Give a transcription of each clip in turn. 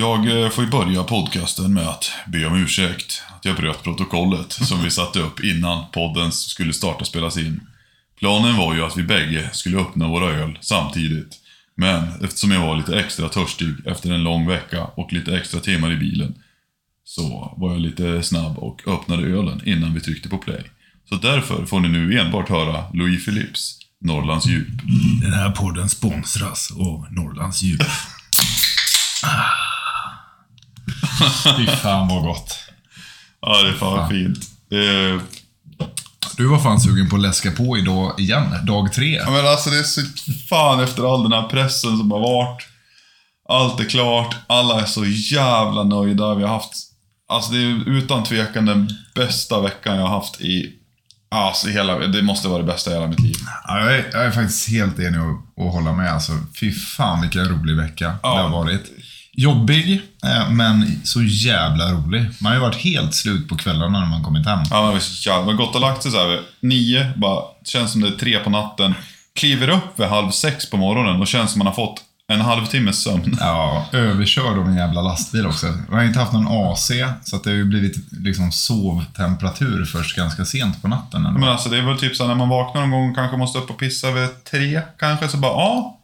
Jag eh, får ju börja podcasten med att be om ursäkt att jag bröt protokollet som vi satte upp innan podden skulle starta spelas in. Planen var ju att vi bägge skulle öppna våra öl samtidigt. Men eftersom jag var lite extra törstig efter en lång vecka och lite extra timmar i bilen så var jag lite snabb och öppnade ölen innan vi tryckte på play. Så därför får ni nu enbart höra Louis Philips Norrlands djup. Den här podden sponsras av Norrlands djup. Fy fan vad gott. Ja, det är fan Fan. fint. Eh, Du var fan sugen på att läska på idag igen, dag tre. Ja, men alltså det är så fan efter all den här pressen som har varit. Allt är klart, alla är så jävla nöjda. Vi har haft, alltså det är utan tvekan den bästa veckan jag har haft i, alltså hela, det måste vara det bästa i hela mitt liv. Ja, jag, är, jag är faktiskt helt enig att, att hålla med. Alltså, fy fan vilken rolig vecka Ja. det har varit. Jobbig, eh, men så jävla rolig. Man har ju varit helt slut på kvällarna när man kommit hem. Ja, men vi är så jävla, man har gått och lagt sig så här vid nio, bara, känns som det är tre på natten. Kliver upp vid halv sex på morgonen och känns som man har fått en halvtimmes sömn. Ja, överkörd av en jävla lastbil också. Man har inte haft någon AC, så att det har ju blivit liksom sovtemperatur först ganska sent på natten. ändå. Men alltså det är väl typ så när man vaknar någon gång och kanske måste upp och pissa vid tre, kanske, så bara ja.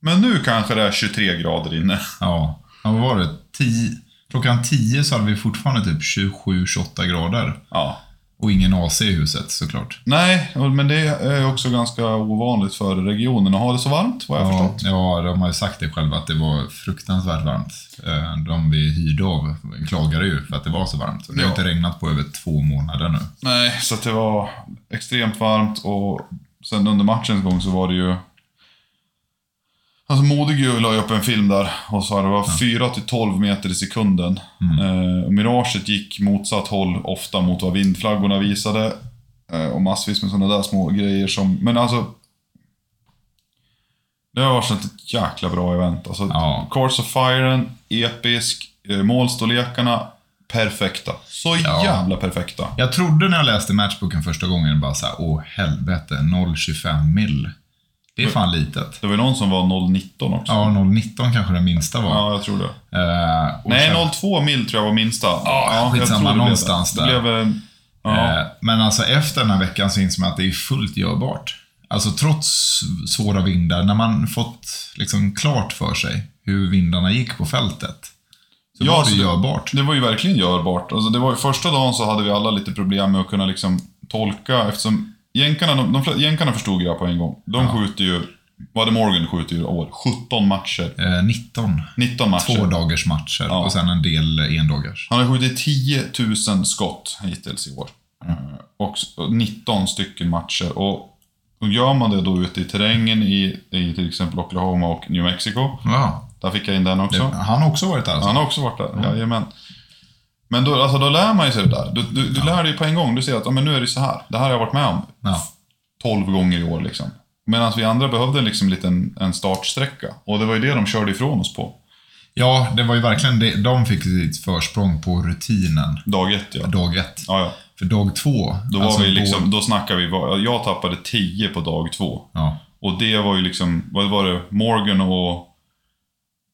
Men nu kanske det är 23 grader inne. Ja, ja vad var det? Tio, klockan 10 så hade vi fortfarande typ 27-28 grader. Ja. Och ingen AC i huset såklart. Nej, men det är också ganska ovanligt för regionen att ha det så varmt, vad jag Ja, förstått. ja, de har ju sagt det själva att det var fruktansvärt varmt. Eh, De vi hyrde av klagade ju för att det var så varmt. Det har Ja. inte regnat på över två månader nu. Nej, så det var extremt varmt och sen under matchens gång så var det ju... Alltså Modig la ju upp en film där och sa att det var 4 till 12 meter i sekunden. Eh, och Miraget gick motsatt håll ofta mot vad vindflaggorna visade. Eh, och massvis med sådana där små grejer som... Men alltså... Det har varit ett jäkla bra event. Alltså, Ja. Course of Firen, episk. Eh, målstorlekarna, perfekta. Så Ja. jävla perfekta. Jag trodde när jag läste matchboken första gången bara såhär, åh helvete, 0,25 mil. Det är fan litet. Det var någon som var 0,19 också. Ja, 0,19 kanske den minsta var. Ja, jag tror det. Och Nej, sen- 0,2 mil tror jag var minsta. Ja, jag skitsamma, tror det blev någonstans det. där. Det blev, eh, ja. Eh, Men alltså efter den här veckan så inser man att det är fullt görbart. Alltså trots svåra vindar, när man fått liksom klart för sig hur vindarna gick på fältet. Så Ja, var det så det- görbart. Det var ju verkligen görbart. Alltså, det var ju, första dagen så hade vi alla lite problem med att kunna liksom tolka eftersom jänkarna, de, de, jänkarna förstod jag på en gång. De skjuter ju, vad hade Morgan skjuter ju år? 17 matcher. Eh, 19. 19 matcher. Två dagars matcher Ja. och sen en del endagars. Han har skjutit 10 000 skott hittills i år. Eh, Och s- och 19 stycken matcher. Och och gör man det då ute i terrängen i, i till exempel Oklahoma och New Mexico. Ja, Där fick jag in den också. det, han har också varit där alltså. Han har också varit där, jajamän. Men då, alltså, då lär man ju sig det där. Du, du, du lär dig på en gång. Du ser att ja, men nu är det så här. Det här har jag varit med om Ja. 12 gånger i år. Liksom. Medan vi andra behövde liksom lite en, en startsträcka. Och det var ju det de körde ifrån oss på. ja, det var ju verkligen det. De fick sitt försprång på rutinen. Dag ett, ja. Dag ett. Ja, ja. För dag två. Då, var alltså vi liksom, då snackar vi, jag tappade 10 på dag två. Ja. Och det var ju liksom, vad var det, Morgan och...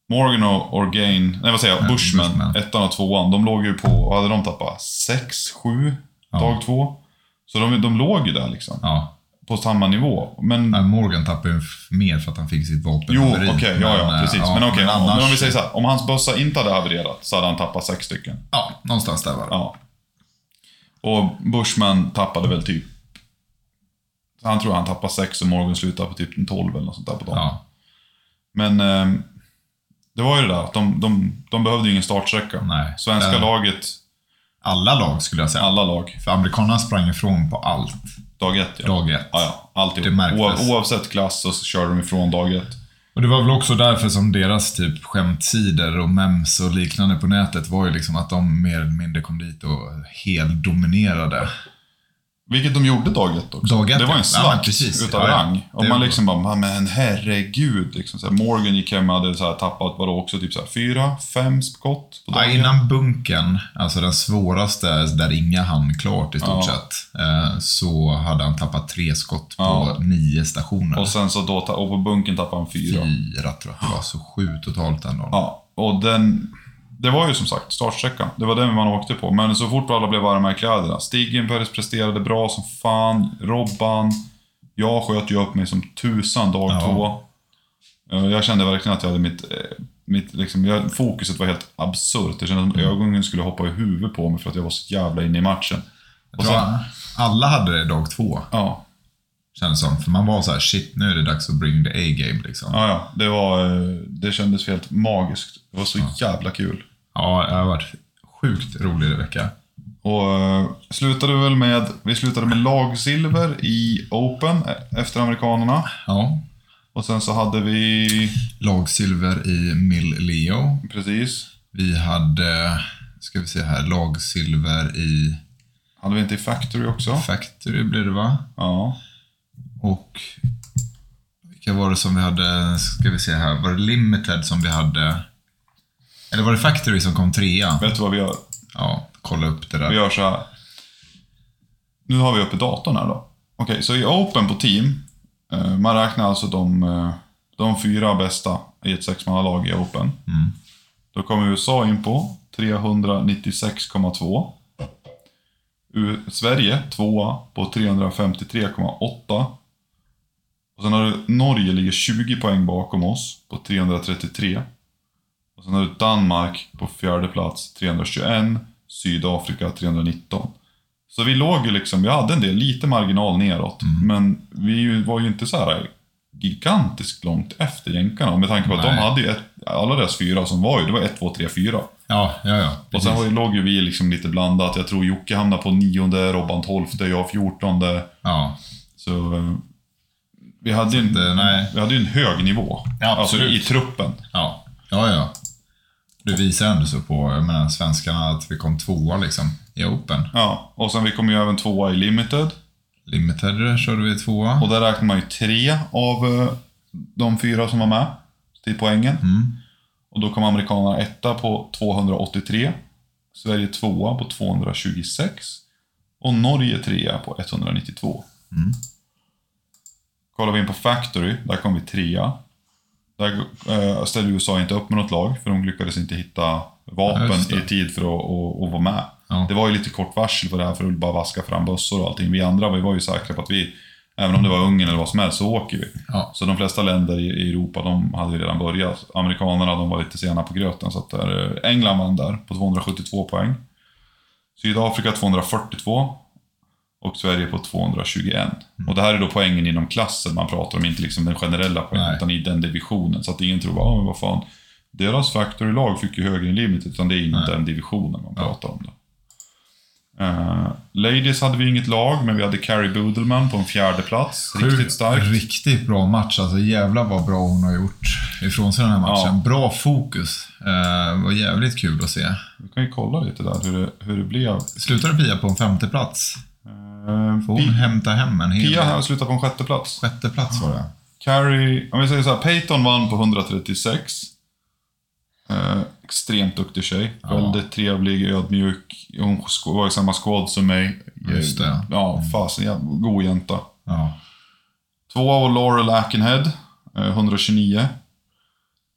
Morgan och Orgain, nej vad säger jag, Bushman, Bushman. ettan och tvåan, de låg ju på, vad hade de tappat? 6, 7 Ja. dag två. Så de, de låg ju där liksom, ja. på samma nivå. Men, Nej, Morgan tappade ju mer för att han fick sitt vapen jo, okej, haveri. ja, ja, Men, precis. eh, men okej, men om, annars- men om vi säger så här, om hans bössa inte hade havererat så hade han tappat sex stycken. Ja, någonstans där var det. Ja. Och Bushman tappade väl typ... Han tror han tappade sex och Morgan slutade på typ en 12 eller något sånt där på dagen. Ja. Men ehm, det var ju det där att de, de, de behövde ju ingen startsträcka. Nej. Svenska Eh. laget, Alla lag skulle jag säga. alla lag, För amerikanerna sprang ifrån på allt. dag ett ja. Dag ett. Ja, ja. Alltid. Det märktes. Oav, oavsett klass så körde de ifrån dag ett. Och det var väl också därför som deras typ skämtsidor och mems och liknande på nätet var ju liksom att de mer eller mindre kom dit och helt dominerade. Vilket de gjorde dag ett också. Dag ett, det var en ja. slakt Ja, precis. utav Ja, ja. rang. Och man liksom bara, men herregud. Liksom, så här, Morgan gick hem och hade så här, tappat, vadå, också typ så här, fyra, fem skott på Ja, dagen. innan bunken, alltså den svåraste där inga hann klart i stort Ja. sett, eh, så hade han tappat tre skott på Ja. nio stationer. Och sen så då, och på bunken tappade han fyra. Fyra tror jag det var, så sju totalt den dagen. Ja, och den... Det var ju som sagt startsträckan. Det var den man åkte på. Men så fort alla blev varma i kläderna. Stiggenbergs presterade bra som fan. Robban. Jag sköt ju upp mig som tusan dag Ja. två. Eh, Jag kände verkligen att jag hade mitt... eh, mitt liksom, jag, fokuset var helt absurt. Det kändes som ögonen skulle hoppa i huvudet på mig för att jag var så jävla inne i matchen. Jag Och sen, alla hade det dag två, ja, kändes som. För man var så här, shit, nu är det dags att bring the A-game liksom. ja, ja. Det var... eh, Det kändes helt magiskt. Det var så jävla kul. Ja, det har varit sjukt rolig vecka. Och eh, slutade väl med, vi slutade med lagsilver i Open eh, efter amerikanerna. Ja. Och sen så hade vi, Lagsilver i Mill Leo. precis, Vi hade, ska vi se här, lagsilver i hade vi inte i Factory också? Factory blir det va? Ja. Och vilka var det som vi hade, ska vi se här, var det Limited som vi hade? Eller var det Factory som kom trea? Vet du vad vi gör? Ja, kolla upp det Vi där. gör så här. Nu har vi uppe datorn här då. Okej, så i Open på Team, eh, man räknar alltså de, eh, de fyra bästa i ett sexmannalag i Open. Mm. Då kommer USA in på 396,2. U- Sverige tvåa på 353,8. Och sen har du Norge ligger 20 poäng bakom oss på 333. Och sen har du Danmark på fjärde plats 321. Sydafrika 319. Så vi låg ju liksom, vi hade en del, lite marginal neråt. Men vi var ju inte så här gigantiskt långt efter jänkarna. Med tanke på att de Nej. hade ju ett, alla deras fyra som var ju, det var 1, 2, 3, 4. Ja, ja, ja. Och sen var ju, låg ju vi liksom lite blandat. Jag tror Jocke hamnade på nionde, Robban tolfte, jag fjortonde. Ja, Så eh, vi hade ju en, det- nej. vi hade en hög nivå. Ja, alltså i truppen. ja, ja. ja. Det visar ändå så på, jag menar, svenskarna att vi kom tvåa liksom i Open. Ja, och sen vi kom ju även tvåa i Limited. Limited körde vi tvåa. Och där räknar man ju tre av eh, de fyra som var med till poängen. Mm. Och då kom amerikanerna etta på 283. Sverige tvåa på 226. Och Norge trea på 192. Mm. Kollar vi in på Factory, där kom vi trea. Där eh, ställde USA inte upp med något lag, för de lyckades inte hitta Ja, vapen det. i tid för att, att, att vara med. Ja. Det var ju lite kort varsel på det här för att bara vaska fram bössor och allting. Vi andra vi var ju säkra på att vi, även om det var Ungern eller vad som helst, så åker vi. Ja. Så de flesta länder i, i Europa, de hade ju redan börjat. Amerikanerna, de var lite sena på gröten. Så att där, eh, England vann där på 272 poäng. Sydafrika 242. Och Sverige på 221. Och det här är då poängen inom klassen man pratar om, inte liksom den generella poängen, Nej. utan i den divisionen. Så att ingen tror, ja men vad fan, deras factory-lag fick ju högre än limited, utan det är inom Nej. den divisionen man Ja. pratar om. Det. Uh, ladies hade vi inget lag, men vi hade Carrie Budelman på en fjärde plats. Riktigt starkt. Riktigt bra match. Alltså jävlar vad bra hon har gjort ifrån sig den här matchen. Ja. Bra fokus. Eh, var jävligt kul att se. Vi kan ju kolla lite där hur det, hur det blev. Slutade Pia på en femte plats. Uh, Får hon hämta hem en hel Pia del. här slutar på en sjätte plats. Sjätte plats var det. Carrie, om vi säger så här, Peyton vann på 136. Eh, extremt duktig tjej. Ja. Väldigt trevlig, ödmjuk. Hon var i samma squad som mig. Just det. Ja, fasen. Ja, god jänta. Ja. Tvåa var Laurel Ackenhead, eh, 129.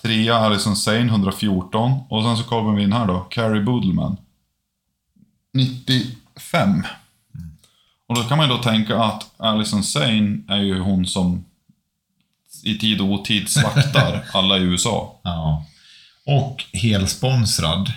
Trea Alison Sane, 114. Och sen så kommer vi in här då, Carrie Budelman. 95. Och då kan man ju då tänka att Alison Sane är ju hon som i tid och otid slaktar alla i USA. ja. Och helsponsrad.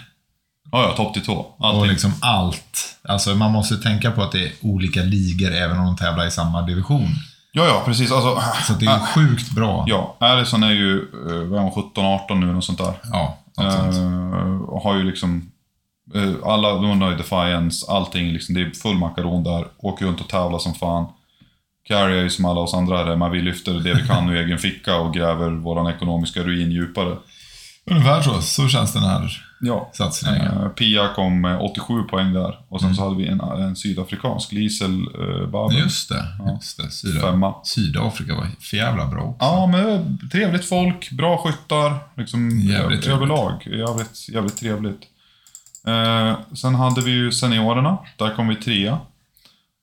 Ja, ja, topp till tå. Och Allting. liksom allt. Alltså man måste tänka på att det är olika ligor även om de tävlar i samma division. Ja, ja, precis. Alltså, Så det är sjukt bra. ja, Alison är ju, eh, vad är hon, 17-18 nu, något sånt där. Ja, något sånt. Eh, och har ju liksom alla, de har ju Defiance, allting liksom, det är full makaron där. Åker runt och tävlar som fan. Carrie är ju som alla oss andra är det, men vi lyfter det vi kan ur egen ficka och gräver våran ekonomiska ruin djupare. Ungefär så. Så känns den här Ja. satsningen. Eh, Pia kom med 87 poäng där. Och sen så hade vi en, en sydafrikansk, Liesel uh, Babel. Just det. Just det. Syda, Femma. Sydafrika var för jävla bra också. Ja, men trevligt folk, bra skyttar. Liksom, Jävligt överlag. Jävligt, jävligt trevligt. Eh, sen hade vi ju seniorerna. Där kom vi trea.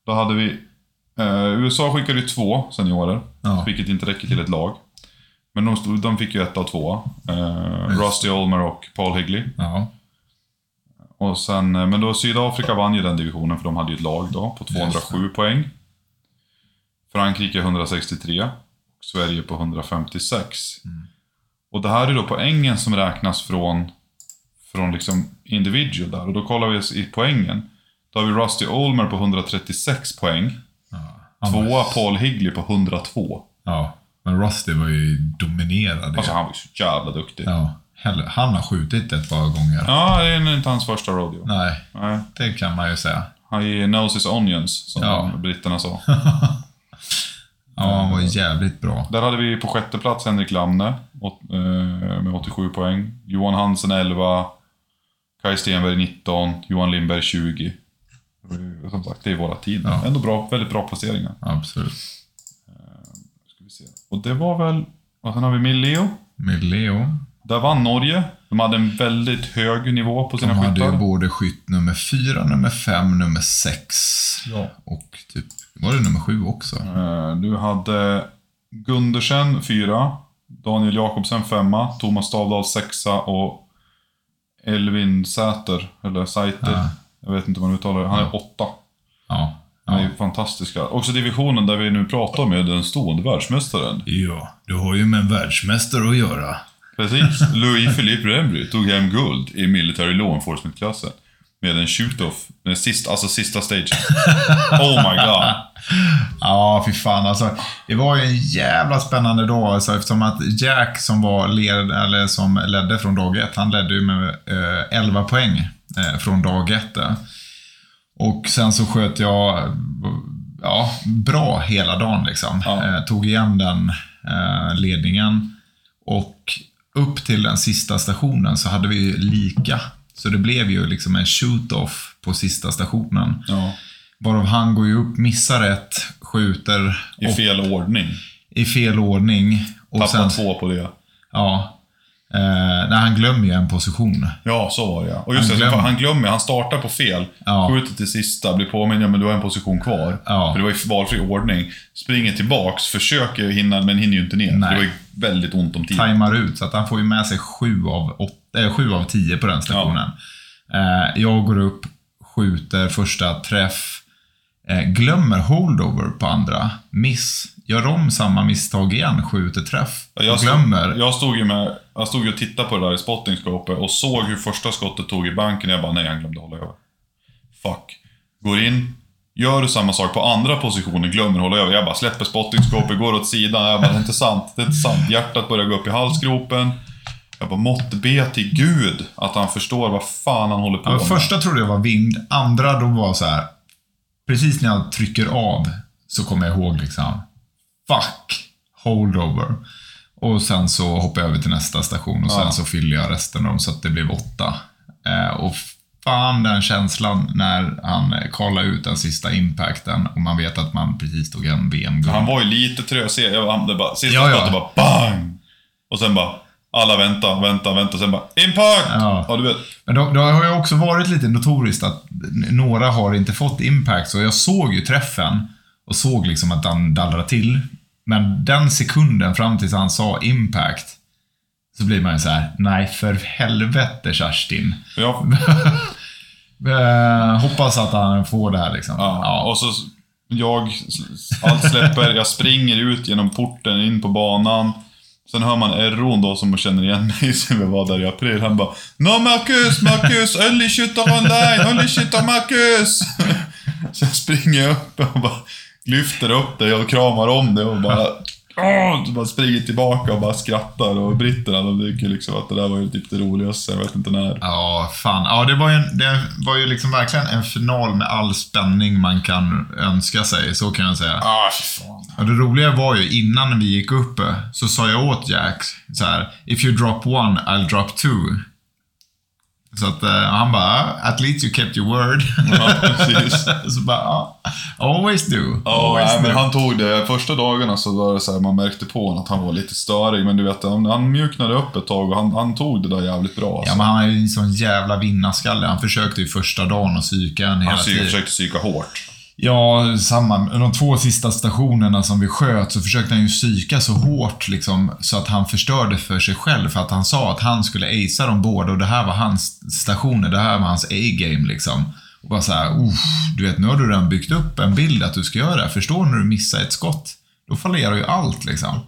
Då hade vi... Eh, USA skickade ju två seniorer, Ja. vilket inte räcker till ett lag. Men de, stod, de fick ju ett av två. Eh. Rusty Olmer och Paul Higley. Ja. och sen, eh, men då Sydafrika vann ju den divisionen för de hade ju ett lag då på 207 poäng. Frankrike 163 och Sverige på 156. Och det här är då poängen som räknas från, från liksom individual där. Och då kollar vi i poängen. Då har vi Rusty Olmer på 136 poäng. Var- Tvåa Paul Higley på 102. Ja, men Rusty var ju dominerad. Alltså han var ju så jävla duktig. Ja, ja, han har skjutit ett par gånger. det är inte hans första rodeo. Nej, Nej. det kan man ju säga. Han är knows his onions, som Ja. britterna sa. Ja, han var jävligt bra. Där hade vi på sjätte plats Henrik Lamne eh, med 87 poäng. Johan Hansen 11. Kai Stenberg 19. Johan Lindberg 20. Eh, Som sagt, det är våra tid. Ja. Ändå bra, väldigt bra placeringar. Absolut. Ska vi se. Och det var väl... Och sen har vi Milleo. Med Leo. Där vann Norge. De hade en väldigt hög nivå på De sina hade ju skyttar. både skytt nummer fyra, nummer fem, nummer sex. Ja. Och typ, var det nummer sju också? Eh, Du hade Gundersen 4, Daniel Jakobsen 5, Thomas Stavdal 6 och Elvin Säter, eller Säter, Ja. jag vet inte vad man uttalar det, han är 8. Ja. Han är ju fantastiska. Också divisionen där vi nu pratar med den stående världsmästaren. ja du har ju med en världsmästare att göra. Precis. Louis Philippe Rembry tog hem guld i Military Law Enforcement-klassen. Med en shoot-off, den sista, alltså sista stagen. Oh my god. Ja, fy fan alltså. Det var ju en jävla spännande dag alltså, eftersom att Jack som var led, eller som ledde från dag ett, han ledde ju med eh, 11 poäng eh, från dag ett. eh. Och sen så sköt jag ja, bra hela dagen liksom. Ja. Eh, tog igen den eh, ledningen. Och upp till den sista stationen så hade vi ju lika. Så det blev ju liksom en shoot-off på sista stationen. Ja. Varav han går ju upp, missar ett, skjuter I och, fel ordning. i fel ordning. Och Tappade sen, två på det. ja. Eh, när han glömmer ju en position. Ja, så var det ja. Och just Han det, glömmer. han glömmer, han startar på fel, Ja. skjuter till sista, blir påmind, ja men du har en position kvar. Ja. För det var i valfri ordning. Springer tillbaks, försöker hinna, men hinner ju inte ner. Nej. Det var ju väldigt ont om tid. Tajmar ut, så att han får ju med sig sju av, åt, äh, sju av tio på den stationen. Eh, jag går upp, skjuter första träff. Eh, glömmer holdover på andra. Miss. Gör om samma misstag igen, skjuter träff. Ja, Jag och stod, glömmer. jag stod ju med, jag stod och tittade på det där i spottingskåpet och såg hur första skottet tog i banken. Jag bara, nej han glömde hålla över. Fuck. Går in, gör samma sak på andra positionen, glömmer hålla över. Jag bara släpper spottingskåpet, går åt sidan. Jag bara, det är inte sant, det är inte sant. Hjärtat börjar gå upp i halsgropen. Jag bara, måtte be till Gud att han förstår vad fan han håller på Ja, med. första trodde jag var vind, andra då var så här. Precis när jag trycker av så kommer jag ihåg liksom. Fuck! Holdover. Och sen så hoppar jag över till nästa station och sen Ja. så fyller jag resten av dem så att det blev åtta. Eh, och fan den känslan när han eh, kallar ut den sista impacten och man vet att man precis tog en VM-guld. Han var ju lite trösig. Han- det bara, sista Ja, ja. skottet bara BANG! Och sen bara, alla vänta, vänta, vänta. Sen bara, IMPACT! Ja. ja du vet. Men då har jag också varit lite notoriskt att några har inte fått impact, så jag såg ju träffen och såg liksom att han dallrade till. Men den sekunden fram tills han sa impact, så blir man ju så här: nej för helvete Kerstin. Jag, Eh, hoppas att han får det här liksom. Ja, och så jag, allt släpper, jag springer ut genom porten in på banan. Sen hör man Erron då som känner igen mig sen vi var där i april. Han bara No Marcus, Marcus, only shooter online, only shooter Marcus! Så jag springer upp och bara lyfter upp det och kramar om det och bara Åh! Så bara springer tillbaka och bara skrattar och britterna de tycker liksom att det där var ju typ det roligaste, jag vet inte när. Ja, fan. Ja, det var ju, en, det var ju liksom verkligen en final med all spänning man kan önska sig, så kan jag säga. Ah, fy fan. Och det roliga var ju innan vi gick upp så sa jag åt Jack så här: If you drop one, I'll drop two. Så att eh, han bara, at least you kept your word. Ja, precis. så bara, ja, always do. Ja, always nej, men do. han tog det. Första dagarna så var det så här, man märkte på honom att han var lite störig. Men du vet, han, han mjuknade upp ett tag och han, han tog det där jävligt bra. Ja, Alltså. men han är ju en sån jävla vinnarskalle. Han försökte ju första dagen att psyka en hela han tiden. försökte psyka hårt. Ja, samma. De två sista stationerna som vi sköt så försökte han ju psyka så hårt liksom, så att han förstörde för sig själv. För att han sa att han skulle acea dem båda och det här var hans stationer, det här var hans A-game liksom. Och bara såhär, du vet, nu har du redan byggt upp en bild att du ska göra det här. Förstår när du missar ett skott? Då fallerar ju allt liksom.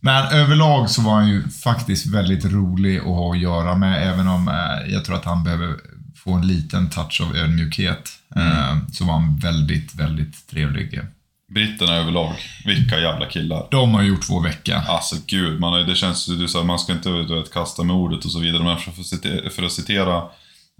Men överlag så var han ju faktiskt väldigt rolig att ha att göra med, även om eh, jag tror att han behöver få en liten touch av ödmjukhet. Eh, så var han väldigt, väldigt trevlig. Britterna överlag, vilka jävla killar. De har gjort vår vecka. Alltså gud, man, det känns ju så här, man ska inte du vet, kasta med ordet och så vidare. Men för, att citera, för att citera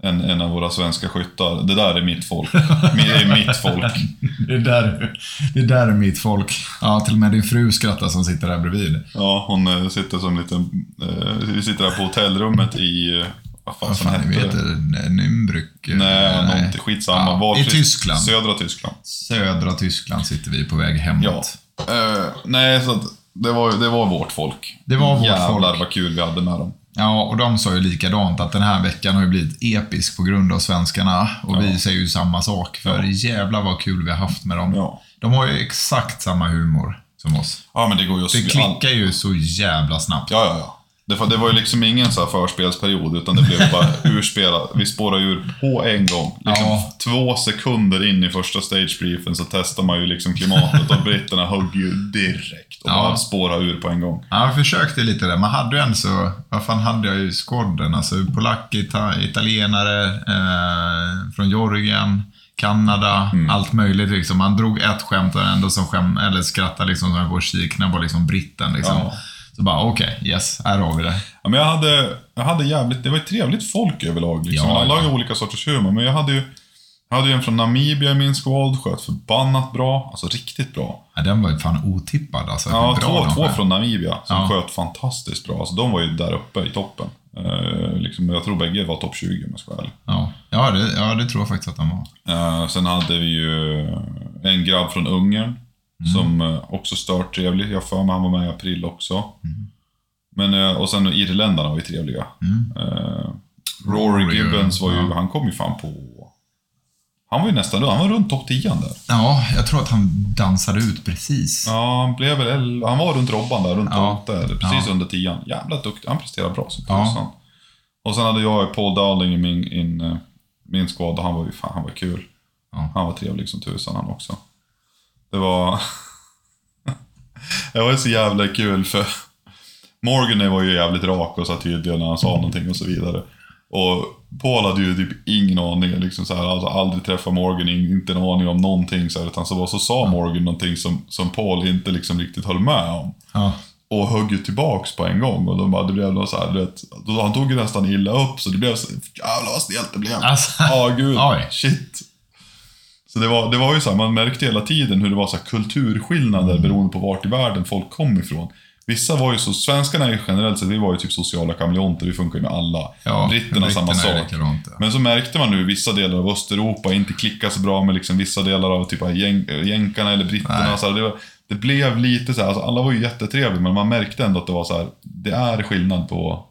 en, en av våra svenska skyttar, det där är mitt folk. Det är mitt folk. Det där, det där är mitt folk. Ja, till och med din fru skrattar som sitter där bredvid. Ja, hon eh, sitter som en liten... Eh, vi sitter här på hotellrummet i... Vad fan ni hette vet det? det? Nürnberg? eh, Nej. Skitsamma. Ja, I Tyskland. Södra Tyskland. Södra Tyskland sitter vi på väg Ja. hemåt. Eh, nej, så att det var, det var vårt folk. Det var vårt Jävlar folk. vad kul vi hade med dem. Ja, och de sa ju likadant att den här veckan har ju blivit episk på grund av svenskarna. Och Ja. vi säger ju samma sak, för Ja. jävlar vad kul vi har haft med dem. Ja. De har ju exakt samma humor som oss. Ja, men det går ju. Det klickar ju så jävla snabbt. Ja, ja, ja. Det, det var ju liksom ingen så här förspelsperiod, utan det blev bara urspelat. Vi spårade ur på en gång. Liksom Ja. Två sekunder in i första stagebriefen så testar man ju liksom klimatet och britterna högg ju direkt och Ja. bara spårade ur på en gång. Ja, jag försökte lite där. Man hade ju ändå så, vad fan hade jag i squaden? Alltså polack, ita, italienare, eh, från Georgien, Kanada, Mm. allt möjligt liksom. Man drog ett skämt och ändå som skämt, eller skrattade liksom som vår kikna var liksom britten liksom. Ja. Så bara, okej, yes, här har vi det. Ja, men jag hade, jag hade jävligt, det var ett trevligt folk överlag. Liksom. Ja, Alla har ju ja. olika sorters humor, men jag hade ju jag hade ju en från Namibia i min squad, sköt förbannat bra. Alltså riktigt bra. Ja, den var ju fan otippad alltså. Ja, två, två från Namibia som Ja. sköt fantastiskt bra. Alltså, de var ju där uppe i toppen. Eh, liksom, jag tror bägge var topp 20 om jag ska vara ärlig. Ja, ja det, ja, det tror jag faktiskt att de var. Eh, sen hade vi ju en grabb från Ungern Mm. som eh, också stört trevlig. Jag för mig han var med i april också. Mm. Men, eh, och sen irländarna var ju trevliga. Eh, Rory Rory, Gibbons var ju, ja. han kom ju fan på... Han var ju nästan, han var runt topp 10 där. Ja, jag tror att han dansade ut precis. Ja, han blev väl, han var runt Robban där, runt Ja. 8 eller precis Ja. under 10 Jävla duktig, han presterade bra som Ja. tusan. Och sen hade jag Paul Darling i min, in, min squad och han var ju fan, han var kul. Ja. Han var trevlig som tusan han också. Det var... det var så jävla kul för Morgan var ju jävligt rak och så tydlig när han sa någonting och så vidare. Och Paul hade ju typ ingen aning, liksom så här, alltså aldrig träffat Morgan, in- inte en aning om någonting så här, utan så, var, så sa Morgan någonting som, som Paul inte liksom riktigt höll med om. Ja. Och högg ju tillbaks på en gång och de bara, det blev så här, vet, han tog ju nästan illa upp så det blev så, jävlar vad stelt det blev. Alltså. Ja, gud. Oj. Shit. Så det var, det var ju så här, man märkte hela tiden hur det var så här kulturskillnader Mm. beroende på vart i världen folk kom ifrån. Vissa var ju så, svenskarna är ju generellt sett, vi var ju typ sociala kameleonter, vi funkar ju med alla. Ja, Britterna samma sak. Men så märkte man nu vissa delar av Östeuropa inte klickar så bra med liksom vissa delar av typ av jän, jänkarna eller britterna. Nej. Så här, det, var, det blev lite så här, alltså alla var ju jättetrevliga men man märkte ändå att det var så här, det är skillnad på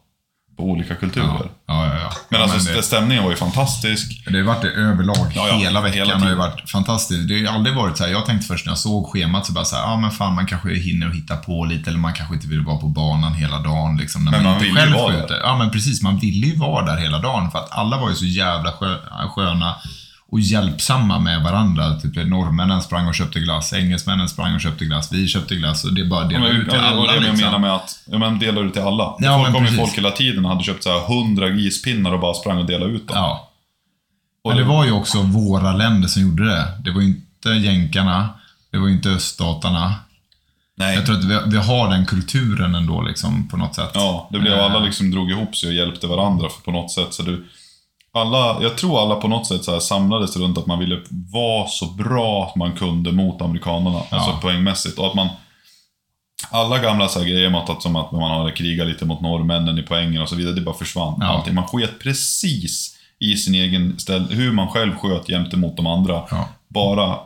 olika kulturer. Ja, ja, ja. Men alltså det, stämningen var ju fantastisk. det har varit det överlag. Ja, ja, hela veckan hela har ju varit fantastiskt. Det har ju aldrig varit så här. Jag tänkte först när jag såg schemat så bara så här, ja men fan man kanske hinner att hitta på lite eller man kanske inte vill vara på banan hela dagen liksom. När Men man, man vill ju vara där. Ja men precis, man ville ju vara där hela dagen för att alla var ju så jävla skö, sköna och hjälpsamma med varandra. Typ norrmännen sprang och köpte glass, engelsmännen sprang och köpte glass, vi köpte glass och det bara Ja, delade men, ut till ja, det var alla det jag liksom. menar med att, ja men delar ut till alla. Ja, folk kom ju folk hela tiden och hade köpt så här 100 ispinnar och bara sprang och delade ut dem. Ja. och Men det var ju också våra länder som gjorde det. Det var ju inte jänkarna, det var ju inte öststaterna. Nej. Jag tror att vi, vi har den kulturen ändå liksom på något sätt. Ja, det blev Eh, alla liksom drog ihop sig och hjälpte varandra för på något sätt. Så du, alla, jag tror alla på något sätt så här samlades runt att man ville vara så bra man kunde mot amerikanerna. Alltså poängmässigt. Och att man... Alla gamla så här grejer med att, som att man hade krigat lite mot norrmännen i poängen och så vidare, det bara försvann. Ja. Allting. Man sket precis i sin egen ställ, hur man själv sköt jämte mot de andra. Ja. Bara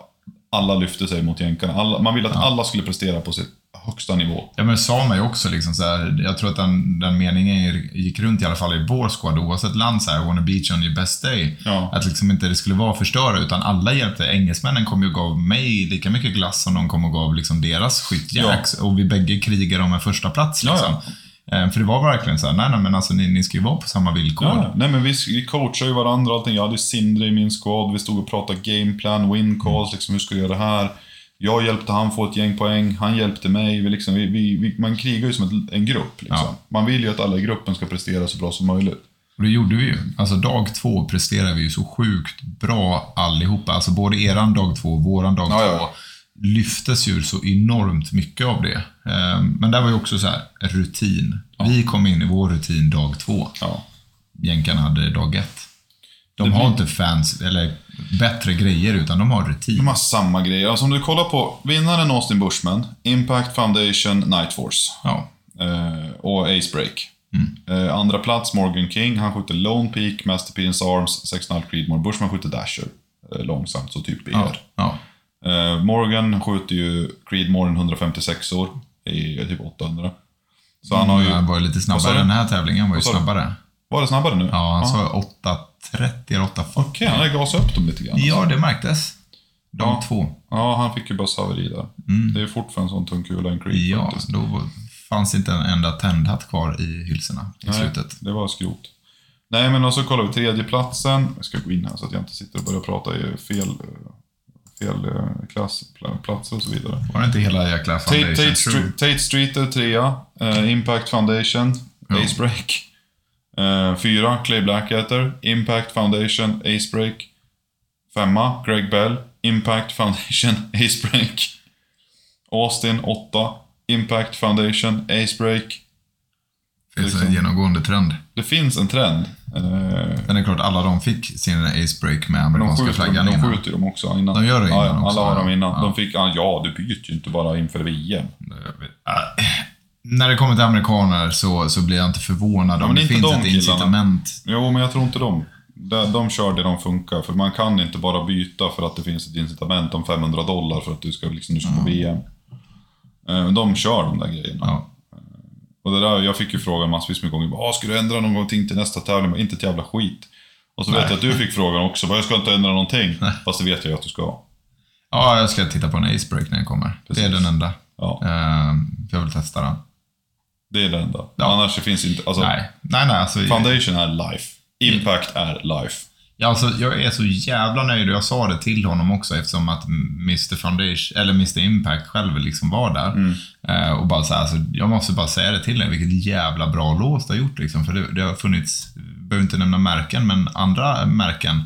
alla lyfte sig mot jänkarna. Alla, man ville att alla skulle prestera på sitt högsta nivå. Ja, men sa man ju också liksom så här, jag tror att den, den meningen gick runt i alla fall i vår squad, oavsett land så här, wanna beach on your best day. Ja. Att liksom inte det skulle vara förstöra, utan alla hjälpte. Engelsmännen kom ju och gav mig lika mycket glass som de kom och gav liksom deras skytt Jacks. Och vi bägge krigar om en första plats Ja, liksom. Eh, För det var verkligen så här, nej, nej men alltså ni, ni ska ju vara på samma villkor. Ja, nej men vi, vi coachar ju varandra allting. Jag hade Sindre i min squad, vi stod och pratade gameplan, win calls, liksom hur ska vi göra det här? Jag hjälpte han få ett gäng poäng, han hjälpte mig. Vi liksom, vi, vi, man krigar ju som ett, en grupp. Liksom. Ja. Man vill ju att alla i gruppen ska prestera så bra som möjligt. Och det gjorde vi ju. Alltså dag två presterade vi ju så sjukt bra allihopa. Alltså både eran dag två och våran dag Ja, två ja. lyftes ju så enormt mycket av det. Eh, Men där var ju också så här, rutin. Vi kom in i vår rutin dag två. Jänkarna hade dag ett. De Det har blir- inte fans, eller bättre grejer, utan de har rutin. De har samma grejer. Alltså om du kollar på vinnaren Austin Bushman, Impact Foundation Nightforce. Ja. Eh, och Ace Break. Mm. Eh, andra plats Morgan King, han skjuter Lone Peak, Masterpiece Arms, 6,5 Creedmore. Bushman skjuter Dasher. Eh, långsamt, så typ BR. Ja. ja. Eh, Morgan skjuter ju Creedmore 156 år i typ 800. Så han har ju... Mm, han var ju lite snabbare. Den här tävlingen var ju snabbare. Var det snabbare nu? Ja, han sa 8 30 eller 840. Okej, han hade gasat upp dem lite grann. Ja, det märktes. De ja. två. Ja, han fick ju bara haveri där. Mm. Det är fortfarande en sån tung kula en creep. Ja, faktiskt. då fanns inte en enda tändhatt kvar i hylsorna i Nej, slutet. det var skrot. Nej, men alltså, och så kollar vi tredjeplatsen. Jag ska gå in här så att jag inte sitter och börjar prata i fel, fel eh, klassplatser och så vidare. Var det inte hela jäkla Foundation? Tate, Tate, Tate Street är trea. Uh, Impact Foundation. Jo. Acebreak. Eh, fyra, Clay Blackadder, Impact Foundation, Ace Break. Femma, Greg Bell, Impact Foundation, Ace Break. Austin, åtta, Impact Foundation, Ace Break. Det så liksom- en genomgående trend. Det finns en trend. Eh, Men det är klart, alla de fick sin ace break med de amerikanska skjuter, flaggan de innan. skjuter dem också innan. De gör det innan ja, också, Alla har dem innan. Ja. De fick, ja, ja, du byter ju inte bara inför VM. När det kommer till amerikaner så, så blir jag inte förvånad Ja, om men det inte finns ett incitament. Jo, men jag tror inte de. De, de kör det de funkar. För man kan inte bara byta för att det finns ett incitament om 500 dollar för att du ska, liksom, du ska på VM. Eh, De kör de där grejerna. Ja. Och det där, jag fick ju frågan massvis med gånger. Bara, "Ah, ska du ändra någonting till nästa tävling? Men inte ett jävla skit. Och så vet Nej. jag att du fick frågan också. Bara, jag ska inte ändra någonting. Fast det vet jag ju att du ska. ja, jag ska titta på en ace break när jag kommer. Det är Precis. den enda. Ja, Uh, jag vill testa den. Det är det enda. Ja. Annars det finns inte... Alltså, Nej, nej, nej. Alltså, Foundation är life. Impact är life. Ja, alltså, jag är så jävla nöjd och jag sa det till honom också eftersom att Mr Foundation, eller Mr Impact själv liksom var där. Mm. Eh, och bara så här, alltså, jag måste bara säga det till dig, vilket jävla bra lås du har gjort liksom. För det, det har funnits, behöver inte nämna märken, men andra märken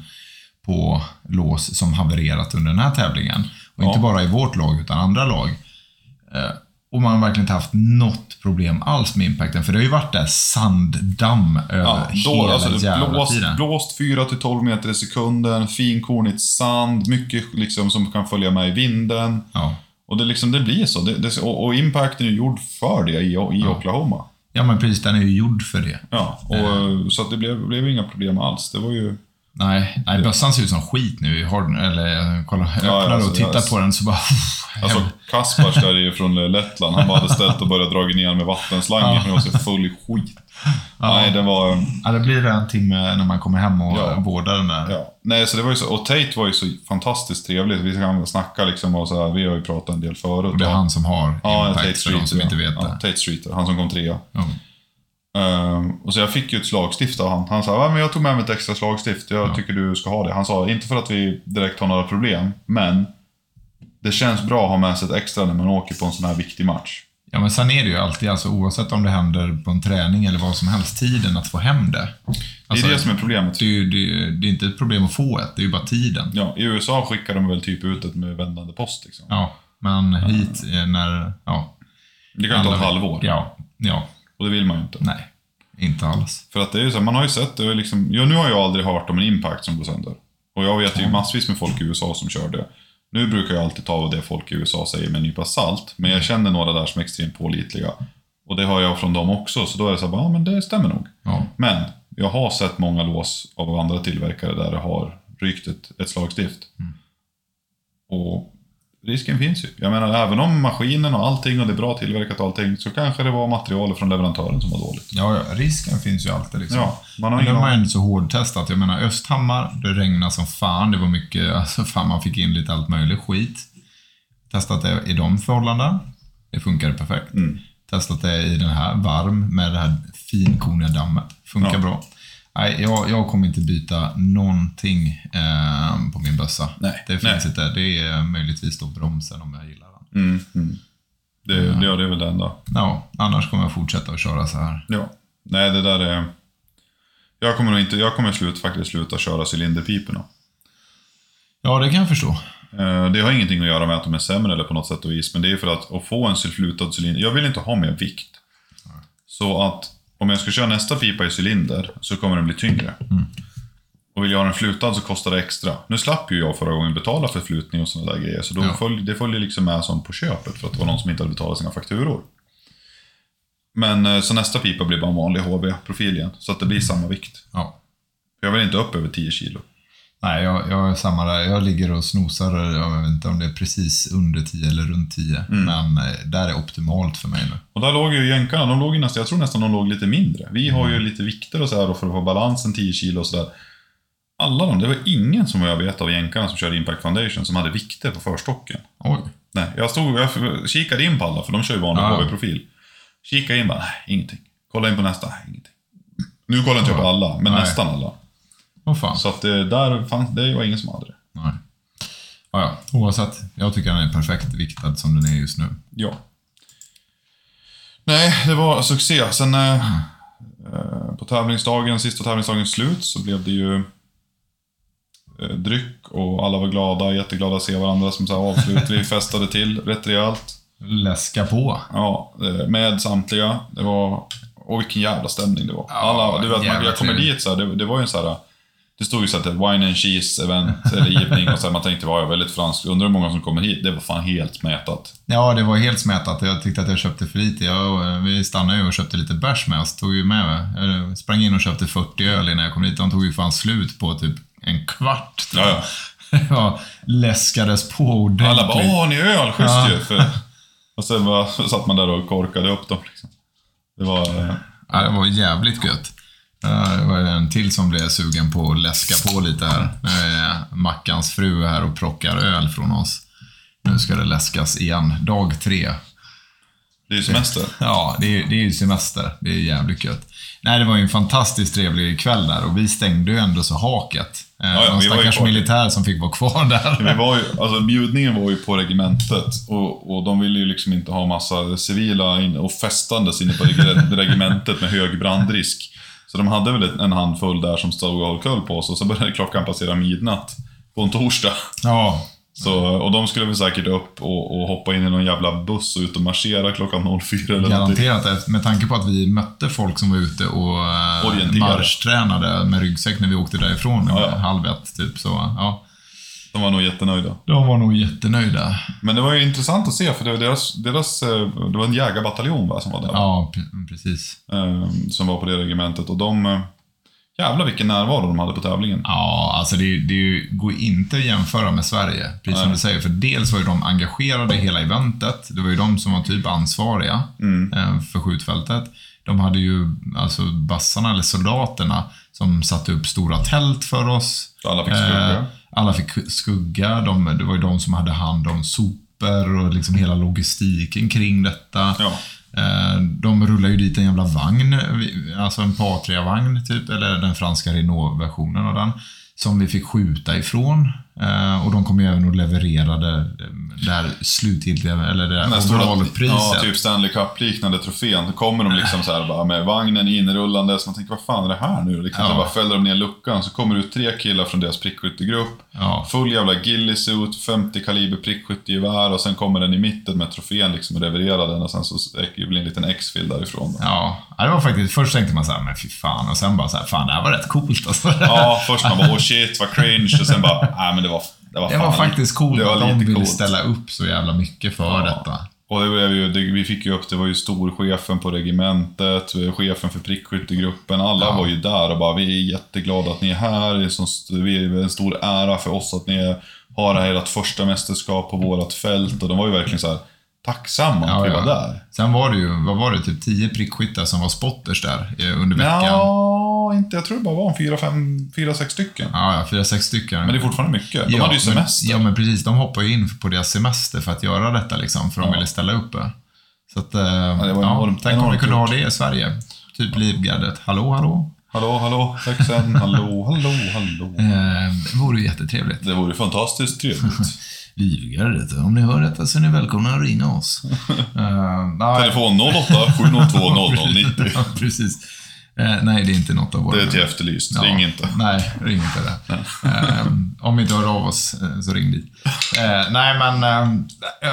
på lås som havererat under den här tävlingen. Och Ja. inte bara i vårt lag, utan andra lag. Eh, och man har verkligen inte haft något problem alls med impacten, för det har ju varit där sanddamm över Ja, då, hela alltså, jävla blåst, tiden. blåst 4-12 meter i sekunden, finkornigt sand, mycket liksom som kan följa med i vinden. Ja. Och det, liksom, det blir så. Det, det, och, och impacten är gjord för det i, i Oklahoma. ja, men precis, den är ju gjord för det. Ja, och, så att det blev, blev inga problem alls. Det var ju... Nej, nej bössan ser ut som skit nu. Har den, eller eh, kolla, jag Ja, öppnar alltså, och tittar på den så bara... Alltså Kaspars där är ju från Lettland, han bara hade ställt och börjat dra ner med vattenslangen Ja. för den var så full i skit. Nej, det var... ja, det blir en timme när man kommer hem och Ja. vårdar den där. Ja. Nej, så det var ju så, och Tate var ju så fantastiskt trevligt. Vi kan snacka liksom och så här, vi har ju pratat en del förut. Och det är han som har Ja, impact, Tate för de som inte vet ja. det. Ja, Tate Streeter, han som kom trea. Ja. Ehm, och så jag fick ju ett slagstift av han. Han sa, men jag tog med mig ett extra slagstift. Jag Ja. tycker du ska ha det. Han sa, inte för att vi direkt har några problem, men det känns bra att ha med sig ett extra när man åker på en sån här viktig match. ja, men sen är det ju alltid, alltså, oavsett om det händer på en träning eller vad som helst, tiden att få hem det. Alltså, det är det som är problemet. det, är ju, det, är- det är inte ett problem att få ett, det är ju bara tiden. Ja, I USA skickar de väl typ ut ett med vändande post. Liksom. Ja, men hit eh, när... Ja, Det kan ju ta ett halvår. Ja, ja, Och det vill man ju inte. nej. Inte alls. För att det är ju så, här, man har ju sett det. Liksom, ja, nu har jag aldrig hört om en impact som går sönder. Och jag vet ju massvis med folk i USA som kör det. Nu brukar jag alltid ta det folk i USA säger med en nypa salt. Men jag känner några där som är extremt pålitliga. Och det har jag från dem också. Så då är det så här, ja men det stämmer nog. Ja. Men jag har sett många lås av andra tillverkare där det har rykt ett, ett slagstift. Och risken finns ju. Jag menar, även om maskinen och allting och det är bra tillverkat och allting, så kanske det var materialet från leverantören som var dåligt. Ja, ja, risken finns ju alltid liksom. Ja, man har Men de har ändå så hårdtestat. Jag menar Östhammar, det regnade som fan. Det var mycket, alltså fan man fick in lite allt möjligt skit. Testat det i de förhållanden. Det funkade perfekt. Mm. Testat det i den här varm med det här finkorniga dammet. Funkar Ja. bra. Nej, jag, jag kommer inte byta någonting eh, på min bössa. Nej, Det finns nej. inte. Det är möjligtvis då bromsen om jag gillar den. Mm, mm. Det, det, ja, det är väl det enda. Ja, annars kommer jag fortsätta att köra så här. Ja. Nej, det där är... Jag kommer nog inte... Jag kommer slut, faktiskt sluta köra cylinderpiporna. Ja, det kan jag förstå. Eh, Det har ingenting att göra med att de är sämre eller på något sätt och vis, men det är för att, att få en sulflutad cylinder. Jag vill inte ha mer vikt. Så att om jag ska köra nästa pipa i cylinder så kommer den bli tyngre. Och vill jag ha den flutad så kostar det extra. Nu slapp ju jag förra gången betala för flutning och sådana där grejer, så då Ja. följ, det följer liksom med som på köpet för att det var någon som inte hade betalat sina fakturor. Men eh, så nästa pipa blir bara en vanlig HV-profil igen, så att det blir samma vikt. Ja. Jag vill inte upp över 10 kilo. Nej, jag, jag är samma där. Jag ligger och snosar, jag vet inte om det är precis under 10 eller runt 10. Men eh, där är optimalt för mig nu. Och där låg ju jänkarna, de låg nästan, jag tror nästan de låg lite mindre. Vi har ju lite vikter och så här då för att få balansen 10 kilo och sådär. Alla de, det var ingen som jag vet av jänkarna som körde Impact Foundation som hade vikter på förstocken. Oj. Nej, jag stod, jag kikade in på alla för de kör ju vanlig Ja. HV-profil. Kikade in bara, nej, ingenting. Kolla in på nästa, nej, ingenting. Nu kollar inte jag på alla, men Nej. nästan alla. Fan. Så att det, där fanns, det var ingen som hade det. Nej. Ja, ja, oavsett. Jag tycker den är perfekt viktad som den är just nu. Ja. Nej, det var succé. Sen eh, eh, på tävlingsdagen, sista tävlingsdagens slut, så blev det ju eh, dryck och alla var glada, jätteglada att se varandra som så här avslut. Vi festade till rätt rejält. Läska på. Ja, eh, med samtliga. Det var... Och vilken jävla stämning det var. Ja, Alla, du vet, man, jag kommer dit så här, det, det var ju en så här... Det stod ju så att det wine and cheese event, eller evening, och så här, man tänkte var jag väldigt franskt. Undrar hur många som kommer hit. Det var fan helt smetat. Ja, det var helt smetat. Jag tyckte att jag köpte för lite. Jag, vi stannade ju och köpte lite bärs med oss. Tog ju med, jag sprang in och köpte 40 öl innan jag kom dit. De tog ju fan slut på typ en kvart. tror jag. Ja, Ja, läskades på ordentligt. Alla bara “Åh, har ni öl? Schysst Ja. ju!” För, Och sen bara, satt man där och korkade upp dem. Liksom. Det var... eh, Ja, det var jävligt gött. Ja, Det var en till som blev sugen på att läska på lite här. Nu är Mackans fru här och plockar öl från oss. Nu ska det läskas igen. Dag tre. Det är ju semester. Ja, det är, det är ju semester. Det är jävligt gött. Nej, det var ju en fantastiskt trevlig kväll där och vi stängde ju ändå så haket. Eh, ja, Någon var ju stackars militär som fick vara kvar där. Vi var ju, alltså bjudningen var ju på regementet och, och de ville ju liksom inte ha massa civila in, och festandes inne på reg- regementet med hög brandrisk. Så de hade väl en handfull där som stod och höll koll på oss och så började klockan passera midnatt på en torsdag. Ja, Så, och de skulle väl säkert upp och, och hoppa in i någon jävla buss och ut och marschera klockan 04 eller någonting. garanterat. eh, Med tanke på att vi mötte folk som var ute och eh, Orienterade. marschtränade med ryggsäck när vi åkte därifrån Ja, ja. halv ett, typ. Så, ja. De var nog jättenöjda. De var nog jättenöjda. Men det var ju intressant att se, för det var, deras, deras, eh, det var en jägarbataljon va, som var där. Ja, pre- precis. eh, Som var på det regementet. Och de... eh, Jävlar vilken närvaro de hade på tävlingen. Ja, alltså det, det går inte att jämföra med Sverige, precis som du säger. För dels var ju de engagerade i hela eventet. Det var ju de som var typ ansvariga Mm. eh, för skjutfältet. De hade ju, alltså bassarna, eller soldaterna, som satte upp stora tält för oss. Alla fick skugga. Alla fick skugga. De, det var ju de som hade hand om sopor och liksom hela logistiken kring detta. Ja. Eh, De rullar ju dit en jävla vagn, alltså en Patria-vagn typ, eller den franska Renault-versionen av den, som vi fick skjuta ifrån. Eh, Och de kom ju även och levererade eh, det här slutgiltiga, eller det där här overallpriset. Ja, typ Stanley Cup-liknande trofén. Då kommer de liksom så här bara med vagnen inrullande. Så man tänker, vad fan är det här nu? Liksom, Ja. Så bara fäller de ner luckan, så kommer det ut tre killar från deras prickskyttegrupp. Ja. Full jävla ghillie-suit, 50 kaliber prickskyttegevär och sen kommer den i mitten med trofén liksom och levererar den och sen så blir det en liten X-fil därifrån. Då. Ja, ja, det var faktiskt, först tänkte man så här, men fy fan, och sen bara så här, fan det här var rätt coolt alltså. Ja, först man bara oh shit vad cringe och sen bara, nej men det var, det var Det var faktiskt coolt det att de ville coolt. ställa upp så jävla mycket för Ja. detta. Och det blev ju, det, vi fick ju upp, det var ju storchefen på regementet, chefen för prickskyttegruppen. Alla Ja. var ju där och bara, vi är jätteglada att ni är här. Det är, så, vi är en stor ära för oss att ni har det här ert första mästerskap på vårt fält. Och de var ju verkligen så här tacksamma att Ja, vi ja. var där. Sen var det ju, vad var det, typ 10 prickskyttar som var spotters där eh, under veckan. Ja, Ja, inte, jag tror det bara var en fyra, fem, fyra, sex stycken. ja, fyra, sex stycken. Men det är fortfarande mycket. De ja, hade ju semester. Men, ja, men precis. De hoppade ju in på deras semester för att göra detta liksom, för de Ja. ville ställa upp. det. Så att, eh, det var ja, enormt- tänk om vi kunde ha det i Sverige. Typ Livgardet. Hallå, hallå? Hallå, hallå, sexen, hallå, hallå, hallå. Eh, det vore ju jättetrevligt. Det vore fantastiskt trevligt. Livgardet, om ni hör detta så är ni välkomna att ringa oss. Eh, nej. Telefon 08 702 0090. Ja, precis. Eh, nej, det är inte något av våra... Det är till efterlyst. Ja, Ring inte. Nej, ring inte det. Eh, om vi inte hör av oss, eh, så ring dit. Eh, nej, men eh,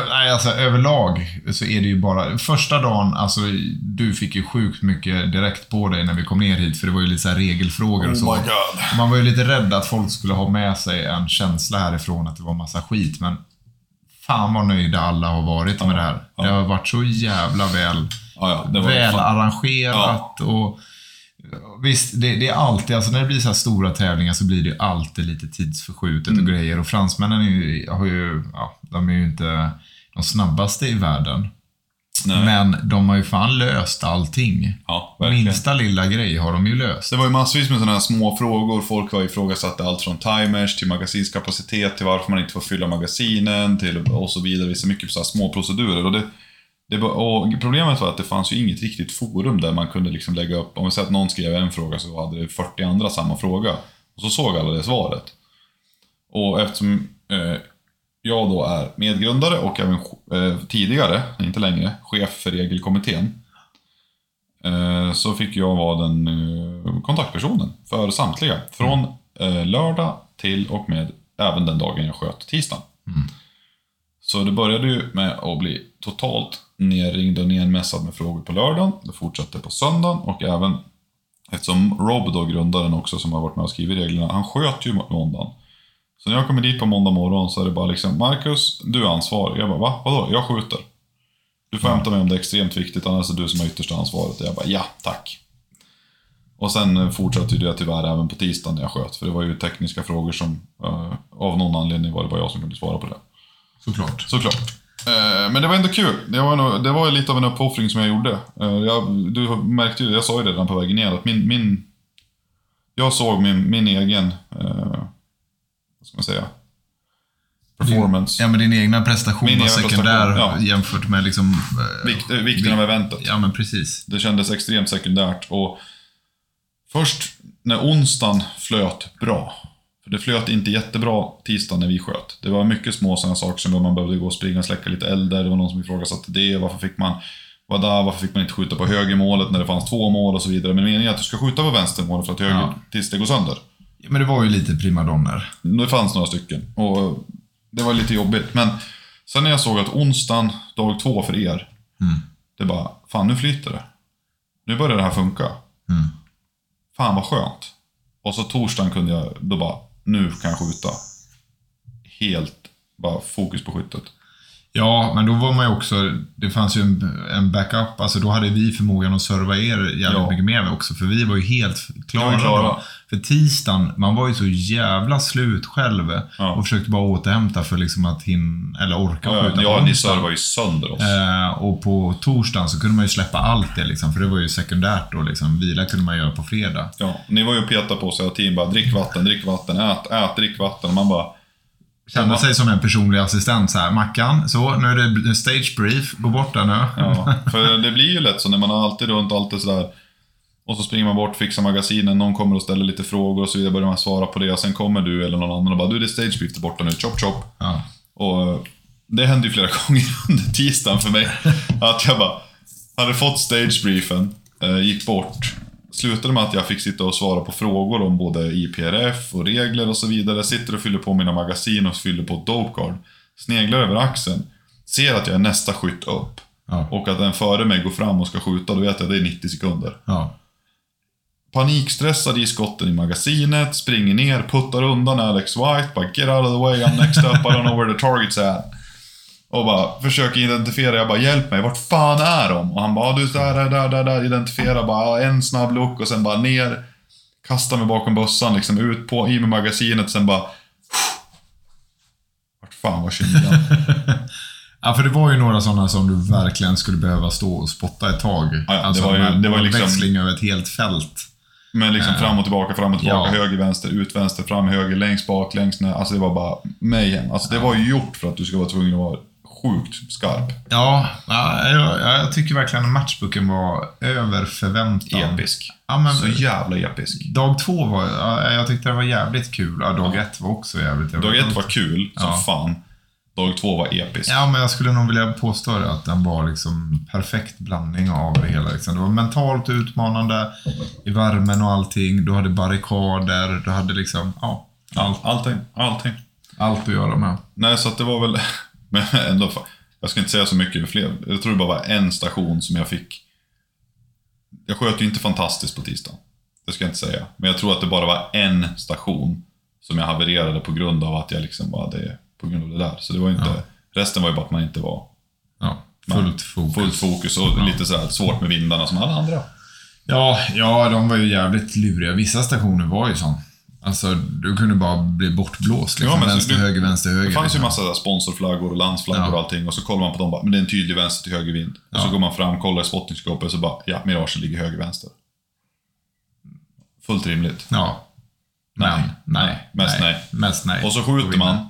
nej, alltså, överlag så är det ju bara... Första dagen, alltså du fick ju sjukt mycket direkt på dig när vi kom ner hit, för det var ju lite så regelfrågor och så. Oh my god. Man var ju lite rädd att folk skulle ha med sig en känsla härifrån att det var massa skit, men fan vad nöjda alla har varit med det här. Det har varit så jävla väl, Ja, ja, väl fan- arrangerat och Visst, det, det är alltid, alltså när det blir så här stora tävlingar så blir det alltid lite tidsförskjutet Mm. och grejer. Och fransmännen är ju, har ju, ja, de är ju inte de snabbaste i världen. Nej. Men de har ju fan löst allting. Ja, verkligen. Minsta lilla grej har de ju löst. Det var ju massvis med sådana här små frågor. Folk var ifrågasatte allt från timers till magasinskapacitet till varför man inte får fylla magasinen till och så vidare. Det är mycket så små procedurer. Och det, det var, och problemet var att det fanns ju inget riktigt forum där man kunde liksom lägga upp, om vi säger att någon skrev en fråga så hade det 40 andra samma fråga. Och så såg alla det svaret. Och eftersom eh, jag då är medgrundare och även eh, tidigare, inte längre, chef för regelkommittén. Eh, så fick jag vara den eh, kontaktpersonen för samtliga. Från eh, lördag till och med även den dagen jag sköt tisdagen. Så det började ju med att bli totalt nerringd och nermässad med frågor på lördagen. Det fortsatte på söndagen och även eftersom Rob då, grundaren också som har varit med och skrivit reglerna, han sköt ju måndagen. Så när jag kommer dit på måndag morgon så är det bara liksom Marcus, du är ansvarig. Jag bara, va? Vadå? Jag skjuter. Du får hämta mig om det är extremt viktigt, annars är det du som har yttersta ansvaret. Och jag bara, ja, tack. Och sen eh, fortsatte ju det tyvärr även på tisdagen när jag sköt. För det var ju tekniska frågor som, eh, av någon anledning var det bara jag som kunde svara på det. Såklart. Såklart. Eh, Men det var ändå kul. Det var, nog, det var lite av en uppoffring som jag gjorde. Eh, Jag, du märkte ju, jag sa ju det redan på vägen ner, att min... min jag såg min, min egen, eh, vad ska man säga, performance. Ja, men din egna prestation Min var sekundär prestation, ja. jämfört med liksom... Vikt, vikten av eventet. Ja, men precis. Det kändes extremt sekundärt. Och först när onsdagen flöt bra. För det flöt inte jättebra tisdagen när vi sköt. Det var mycket små sådana saker som man behövde gå och springa och släcka lite elder. Det var någon som ifrågasatte det. Varför fick man vara där? Varför fick man inte skjuta på högermålet när det fanns två mål och så vidare. Men meningen är att du ska skjuta på vänstermålet för att höger, Ja. tills det går sönder. Ja, men det var ju lite primadonner. Det fanns några stycken. Och det var lite jobbigt. Men sen när jag såg att onsdagen, dag två för er. Mm. Det bara, fan nu flyter det. Nu börjar det här funka. Mm. Fan vad skönt. Och så torsdagen kunde jag, då bara, nu kan jag skjuta. Helt, bara fokus på skyttet. Ja, men då var man ju också... Det fanns ju en, en backup. Alltså då hade vi förmågan att serva er jävligt Ja. mycket mer också. För vi var ju helt klara. Var klara. För tisdagen, man var ju så jävla slut själv. Ja. Och försökte bara återhämta för liksom att hinna, eller orka Ja, skjuta ja ni servar ju sönder oss. Eh, och på torsdagen så kunde man ju släppa allt det liksom, för det var ju sekundärt då liksom. Vila kunde man göra på fredag. Ja, ni var ju och petade på oss hela tiden. Bara, drick vatten, drick vatten, ät, ät, drick vatten. Och man bara, Kände sig som en personlig assistent så här. Mackan, så nu är det stage brief, gå bort där nu. Ja, för det blir ju lätt så när man har alltid runt alltid sådär. Och så springer man bort, fixar magasinen, någon kommer och ställer lite frågor och så vidare, börjar man svara på det. Och sen kommer du eller någon annan och bara du det är stage borta nu, chop chop. Ja. Och eh, det hände ju flera gånger under tisdagen för mig. Att jag bara hade fått stage briefen, eh, gick bort. Slutade med att jag fick sitta och svara på frågor om både IPRF och regler och så vidare. Sitter och fyller på mina magasin och fyller på ett dope card. Sneglar över axeln. Ser att jag är nästa skytt upp. Ja. Och att den före mig går fram och ska skjuta, då vet jag att det är 90 sekunder. Ja. Panikstressad i skotten i magasinet, springer ner, puttar undan Alex White, bara get out of the way, I'm next up, I don't know where the target's at. Och bara försöker identifiera, jag bara hjälp mig, vart fan är de? Och han bara, "Ja, du där, där, där, där, där, identifiera bara "Ja, en snabb look och sen bara ner. Kasta mig bakom bössan liksom, ut på, i med magasinet, sen bara... Vart fan var 29 Ja, för det var ju några sådana som du verkligen skulle behöva stå och spotta ett tag. Ja, ja, det alltså var ju- det var liksom- växling över ett helt fält. Men liksom fram och tillbaka, fram och tillbaka, Ja. höger, vänster, ut, vänster, fram, höger, längst bak, längst ner. Alltså det var bara mayhem. Alltså det var ju gjort för att du ska vara tvungen att vara sjukt skarp. Ja, ja, jag, jag tycker verkligen att matchbooken var över förväntan. Episk. Ja, men Så jävla episk. dag två var, ja, jag tyckte det var jävligt kul. Ja, dag ett var också jävligt Dag ett var kul som Ja. fan. Dag två var episk. Ja, men jag skulle nog vilja påstå det, att den var liksom perfekt blandning av det hela. Liksom. Det var mentalt utmanande i värmen och allting. Du hade barrikader, du hade liksom, ja, allt, Allting, allting. allt att göra med. Nej, så att det var väl... Men ändå, jag ska inte säga så mycket fler. Jag tror det bara var en station som jag fick... Jag sköt ju inte fantastiskt på tisdagen. Det ska jag inte säga. Men jag tror att det bara var en station som jag havererade på grund av att jag liksom var det på grund av det där. Så det var ju inte... Resten var ju bara att man inte var Ja, fullt fokus. fullt fokus och lite så här svårt med vindarna som alla andra. Ja, ja, de var ju jävligt luriga. Vissa stationer var ju sån. Alltså, du kunde bara bli bortblåst. Liksom. Ja, vänster, du- höger, vänster, höger. Det fanns ju liksom. massa så här sponsorflaggor och landsflaggor Ja. och allting och så kollar man på dem bara, men det är en tydlig vänster till höger vind. Och så Ja. går man fram, kollar i spottningsskåpet och så bara, ja, miragen ligger höger, vänster. Fullt rimligt. Ja. Men, Nej. nej. Mest nej. Mest nej. Och så skjuter man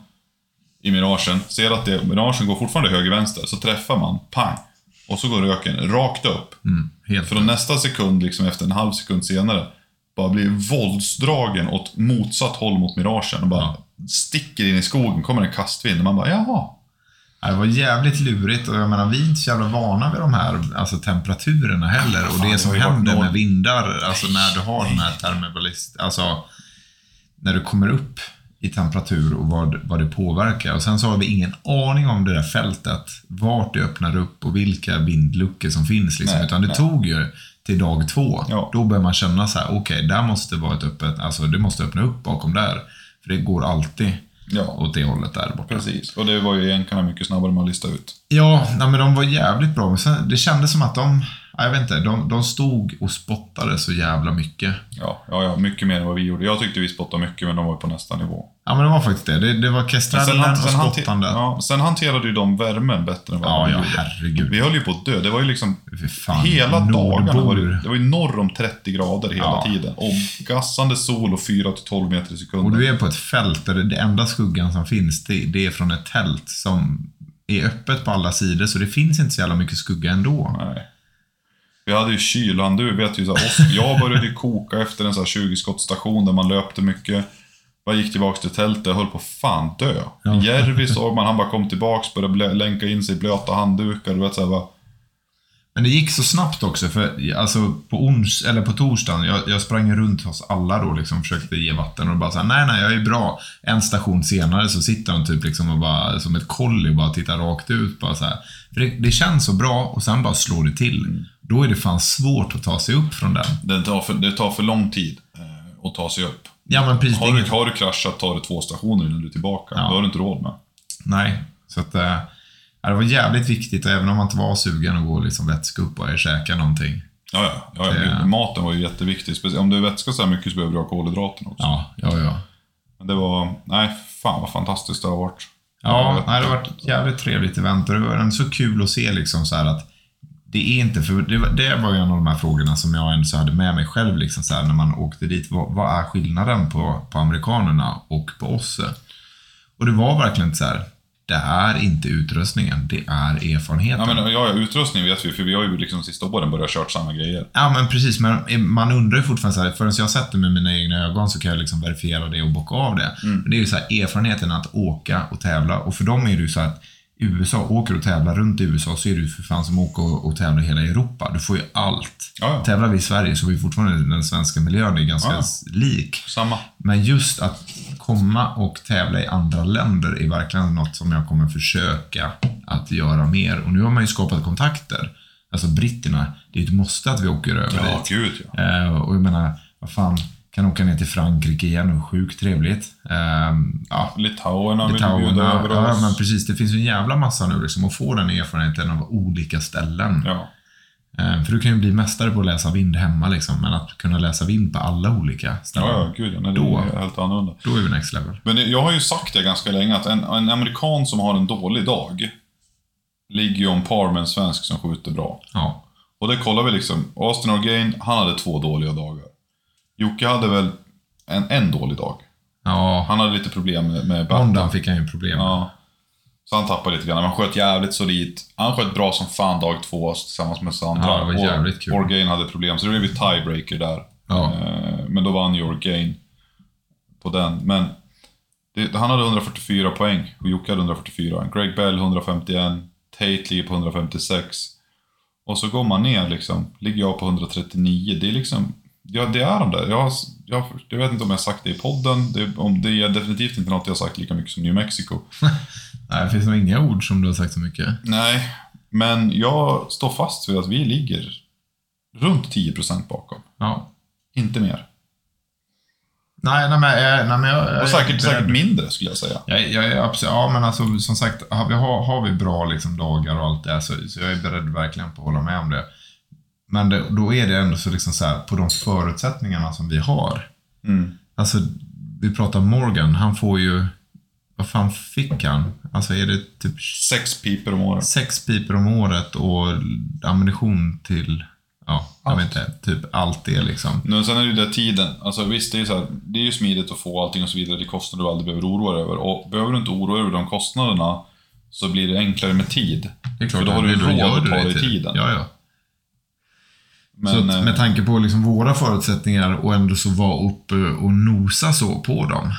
i miragen, ser att det, miragen går fortfarande höger, vänster, så träffar man, pang. Och så går röken rakt upp. Mm, helt För då nästa sekund, liksom efter en halv sekund senare, bara blir våldsdragen åt motsatt håll mot miragen och bara sticker in i skogen, kommer en kastvind och man bara, jaha. Ja, Det var jävligt lurigt och jag menar, vi är inte så jävla vana vid de här alltså, temperaturerna heller. Och fan, det det som händer noll. med vindar, alltså när du har den här termobalist, alltså när du kommer upp i temperatur och vad, vad det påverkar. Och sen så har vi ingen aning om det där fältet, vart det öppnar upp och vilka vindluckor som finns. Liksom. Nej, Utan det nej. tog ju till dag två. Ja. Då börjar man känna så här, okej, där måste vara ett öppet, alltså det måste öppna upp bakom där. För det går alltid Ja, åt det hållet där borta. precis. Och det var ju egentligen mycket snabbare man listade ut. Ja, nej, men de var jävligt bra. Men sen, det kändes som att de, jag vet inte, de, de stod och spottade så jävla mycket. Ja, ja, ja, mycket mer än vad vi gjorde. Jag tyckte vi spottade mycket, men de var på nästa nivå. Ja, men det var faktiskt det. Det, det var han- och hante- spottande. Ja, ja, sen hanterade ju de värmen bättre än vad ja, vi gjorde. herregud. Vi höll ju på att dö. Det var ju liksom fan, hela dagarna. Var det, nordbor. det var ju norr om 30 grader hela Ja. tiden. Och gassande sol och 4-12 meter i Och sekunden. du är på ett fält där det enda skuggan som finns, det, det är från ett tält som är öppet på alla sidor. Så det finns inte så jävla mycket skugga ändå. Nej. Vi hade ju kylan, du vet ju så här, Jag började koka efter en sån här 20 skottstation där man löpte mycket. Jag gick tillbaks till tältet och höll på att fan dö. Ja. Järvi såg man, han bara kom tillbaks, började länka in sig i blöta handdukar. Du vet så här, va? Men det gick så snabbt också, för alltså på, ons, eller på torsdagen, jag, jag sprang runt hos alla då liksom, försökte ge vatten och bara såhär, nej nej, jag är bra. En station senare så sitter de typ liksom och bara, som ett kolli, bara tittar rakt ut. Bara så här. För det, det känns så bra och sen bara slår det till. Då är det fan svårt att ta sig upp från den. Det tar för, det tar för lång tid eh, att ta sig upp. Ja men precis, Har du, har du kraschat tar det två stationer innan du är tillbaka. Ja. Det har du inte råd med. Nej, så att eh, ja, det var jävligt viktigt, även om man inte var sugen att gå och liksom vätska upp och käka någonting. Ja, ja. ja, Maten var ju jätteviktig. Speciellt om du vätskar så här mycket så behöver du ha kolhydraterna också. Ja, ja, ja. Men det var, nej, fan vad fantastiskt det har varit. Ja, nej, det har varit ett jävligt trevligt event och det var så kul att se liksom så här att det är inte, för det var, det var en av de här frågorna som jag ändå hade med mig själv liksom så här, när man åkte dit. Vad, vad är skillnaden på, på amerikanerna och på oss? Och det var verkligen så här, det är inte utrustningen, det är erfarenheten. Ja, men, ja, utrustning vet vi, för vi har ju liksom sista åren börjat kört samma grejer. Ja, men precis. Men man undrar ju fortfarande så här, förrän jag sett det med mina egna ögon så kan jag liksom verifiera det och bocka av det. Men det är ju så här, erfarenheten att åka och tävla. Och för dem är det ju så att USA, åker och tävlar runt i USA så är det ju för fan som åka och, och tävla i hela Europa. Du får ju allt. Ja, ja. Tävlar vi i Sverige så är vi fortfarande den svenska miljön är ganska Ja. lik. Samma. Men just att komma och tävla i andra länder är verkligen något som jag kommer försöka att göra mer. Och nu har man ju skapat kontakter. Alltså britterna, det är ett måste att vi åker över Ja, dit. gud ja. Eh, och jag menar, vad fan, Kan åka ner till Frankrike igen och sjukt trevligt. Ehm, ja, Litauerna vill Litauen, bjuda ja, över ja, oss. men precis. Det finns ju en jävla massa nu liksom, att få den erfarenheten av olika ställen. Ja. Ehm, för du kan ju bli mästare på att läsa vind hemma liksom, men att kunna läsa vind på alla olika ställen, Ja, ja, gud ja. Nej, det Då. är helt annorlunda. då är vi next level. Men jag har ju sagt det ganska länge, att en, en amerikan som har en dålig dag ligger ju om par med en svensk som skjuter bra. Ja, Och det kollar vi liksom. Austin Orgain, han hade två dåliga dagar. Jocke hade väl en, en dålig dag. ja. Han hade lite problem med, med batten. måndagen fick han ju problem. Ja. Så han tappade lite grann. Men han sköt jävligt solid. Han sköt bra som fan dag två tillsammans med Sandra. Ja, det var jävligt kul. Orgain hade problem, så det blev ju tiebreaker där. Ja. Eh, Men då vann ju Orgain på den. Men det, han hade 144 poäng och Jocke hade 144. Greg Bell 151. Tate ligger på 156. Och så går man ner liksom. Ligger jag på 139. Det är liksom... Ja, det är de där. Jag, jag, jag vet inte om jag har sagt det i podden. Det, om, det är definitivt inte något jag har sagt lika mycket som New Mexico. Nej, det finns nog inga ord som du har sagt så mycket. Nej, men jag står fast vid att vi ligger runt 10% bakom. Ja. Inte mer. Nej, nej, men, eh, nej, men jag, jag Och säkert, beredd. säkert mindre skulle jag säga. Jag, jag är absolut, ja men alltså som sagt, har vi, har, har vi bra liksom, dagar och allt det så, så jag är beredd verkligen på att hålla med om det. Men det, då är det ändå så liksom så här, på de förutsättningarna som vi har. Mm. Alltså, vi pratar Morgan, han får ju, vad fan fick han? Alltså är det typ Sex piper om året. sex piper om året och ammunition till, ja, jag Allt. vet inte, typ allt det liksom. Nu, sen är det ju det tiden. Alltså visst, det är, så här, det är ju smidigt att få allting och så vidare. Det är kostnader du aldrig behöver oroa dig över. Och behöver du inte oroa dig över de kostnaderna så blir det enklare med tid. Det är klart, För då har du det- råd att ta dig tiden. Ja, ja. Men, så att, eh, med tanke på liksom våra förutsättningar och ändå så vara uppe och nosa så på dem.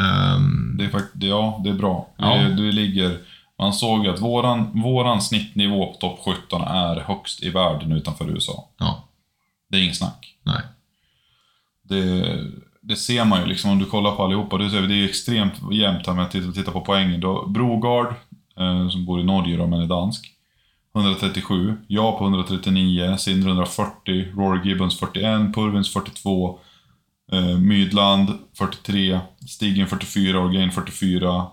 Ehm, det är faktiskt, ja, det är bra. Ja. Det, det ligger, man såg ju att våran, våran snittnivå på topp 17 är högst i världen utanför USA. ja, Det är ingen snack. nej. Det, det ser man ju liksom om du kollar på allihopa. Det, är extremt jämnt här med att titta, titta på poängen. Då, Brogard, eh, som bor i Norge då, men är dansk. 137. Jag på 139. Sindre 140. Rory Gibbons 41. Purvins 42. Eh, Mydland 43. Stigen 44. Orgain 44.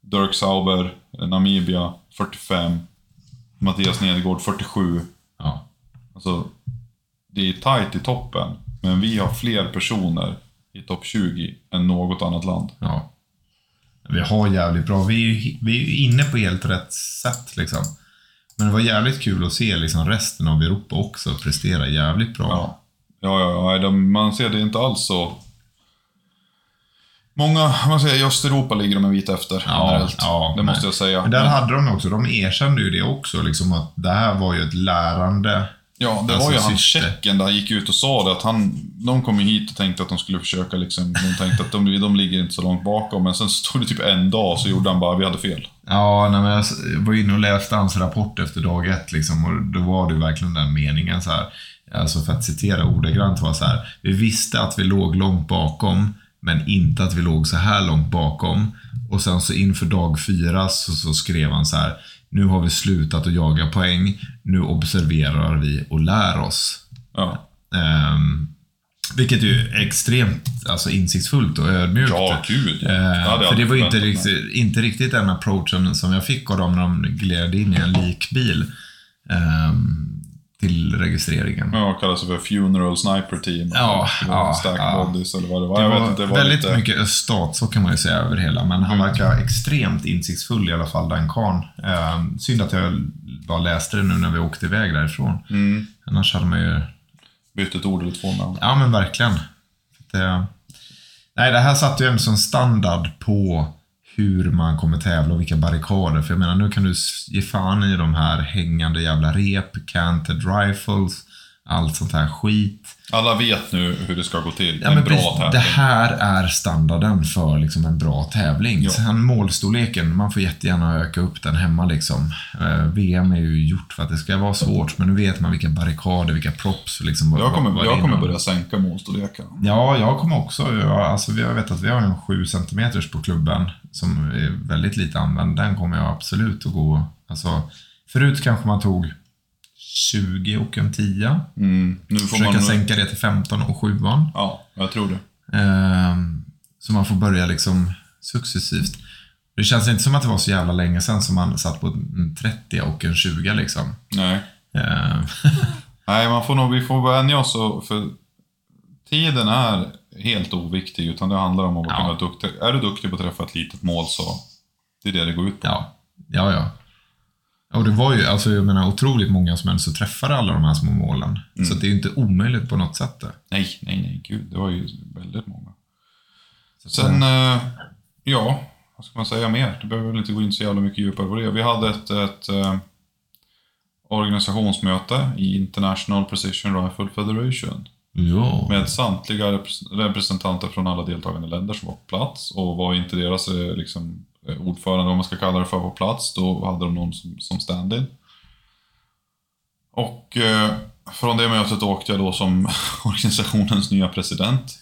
Dirk Sauber, eh, Namibia 45. Mattias Nedergård 47. Ja. Alltså, det är tight i toppen, men vi har fler personer i topp 20 än något annat land. ja. Vi har jävligt bra, vi är ju vi är inne på helt rätt sätt liksom. Men det var jävligt kul att se liksom resten av Europa också prestera jävligt bra. Ja, ja, ja, ja man ser det inte alls så... Många, man säger i Östeuropa ligger de en bit efter generellt. ja, det men- måste jag säga. Men där hade de också, de erkände ju det också, liksom att det här var ju ett lärande. Ja, det Alltså, var ju han syfte. tjecken där han gick ut och sa det att han, de kom ju hit och tänkte att de skulle försöka liksom, de tänkte att de, de ligger inte så långt bakom, men sen stod det typ en dag så gjorde han bara, vi hade fel. Ja, nej, men jag var inne och läste hans rapport efter dag ett liksom, och då var det verkligen den meningen så här. Alltså för att citera ordagrant var så här. Vi visste att vi låg långt bakom, men inte att vi låg så här långt bakom. Och sen så inför dag fyra så, så skrev han så här. Nu har vi slutat att jaga poäng. Nu observerar vi och lär oss. Ja, Ehm, vilket ju är extremt alltså, insiktsfullt och ödmjukt. ja gud. Eh, för det var inte riktigt, inte riktigt den approachen som jag fick av dem när de gled in i en likbil ehm, till registreringen. Ja, kallas för Funeral Sniper Team. Ja, ja, Stack ja. Bodies eller vad det var. Det var, inte, det var väldigt lite... Mm. mycket öststat, så kan man ju säga över hela. Men han verkar extremt insiktsfull i alla fall, den karln. Ehm, synd att jag bara läste det nu när vi åkte iväg därifrån. Mm. Annars hade man ju Bytt ett ord eller två med. Ja, men verkligen. Det, nej, det här satte ju ändå som standard på hur man kommer tävla och vilka barrikader. För jag menar, nu kan du ge fan i de här hängande jävla rep, canted rifles, allt sånt här skit. Alla vet nu hur det ska gå till. Ja, en bra precis, tävling. det här är standarden för liksom en bra tävling. Ja. Sen målstorleken, man får jättegärna öka upp den hemma. Liksom. Eh, VM är ju gjort för att det ska vara svårt, men nu vet man vilka barrikader, vilka props. Liksom, Jag kommer, jag kommer börja sänka målstorleken. Ja, jag kommer också. Jag, alltså, jag vet att vi har en 7 cm på klubben som är väldigt lite använd. Den kommer jag absolut att gå... Alltså, förut kanske man tog 20 och en 10. Mm. Nu får Försöka man... sänka det till 15 och 7. Ja, jag tror det. Ehm, så man får börja liksom successivt. Det känns inte som att det var så jävla länge sedan som man satt på en 30 och en 20 liksom. Nej. Ehm, Nej, man får nog, vi får vänja oss för tiden är helt oviktig, utan det handlar om att Ja. vara duktig. Är du duktig på att träffa ett litet mål så det är det det går ut på. ja, ja, ja. Och det var ju, alltså jag menar, otroligt många som så träffade alla de här små målen. Så det är ju inte omöjligt på något sätt. Det. Nej, nej, nej, gud. Det var ju väldigt många. Sen, eh, ja, vad ska man säga mer? Det behöver väl inte gå in så jävla mycket djupare på det. Vi hade ett, ett eh, organisationsmöte i International Precision Rifle Federation. Ja. Med samtliga repres- representanter från alla deltagande länder som var på plats. Och var inte deras eh, liksom, ordförande, om man ska kalla det för, på plats, då hade de någon som, som stand-in. Och eh, från det mötet åkte jag då som organisationens nya president.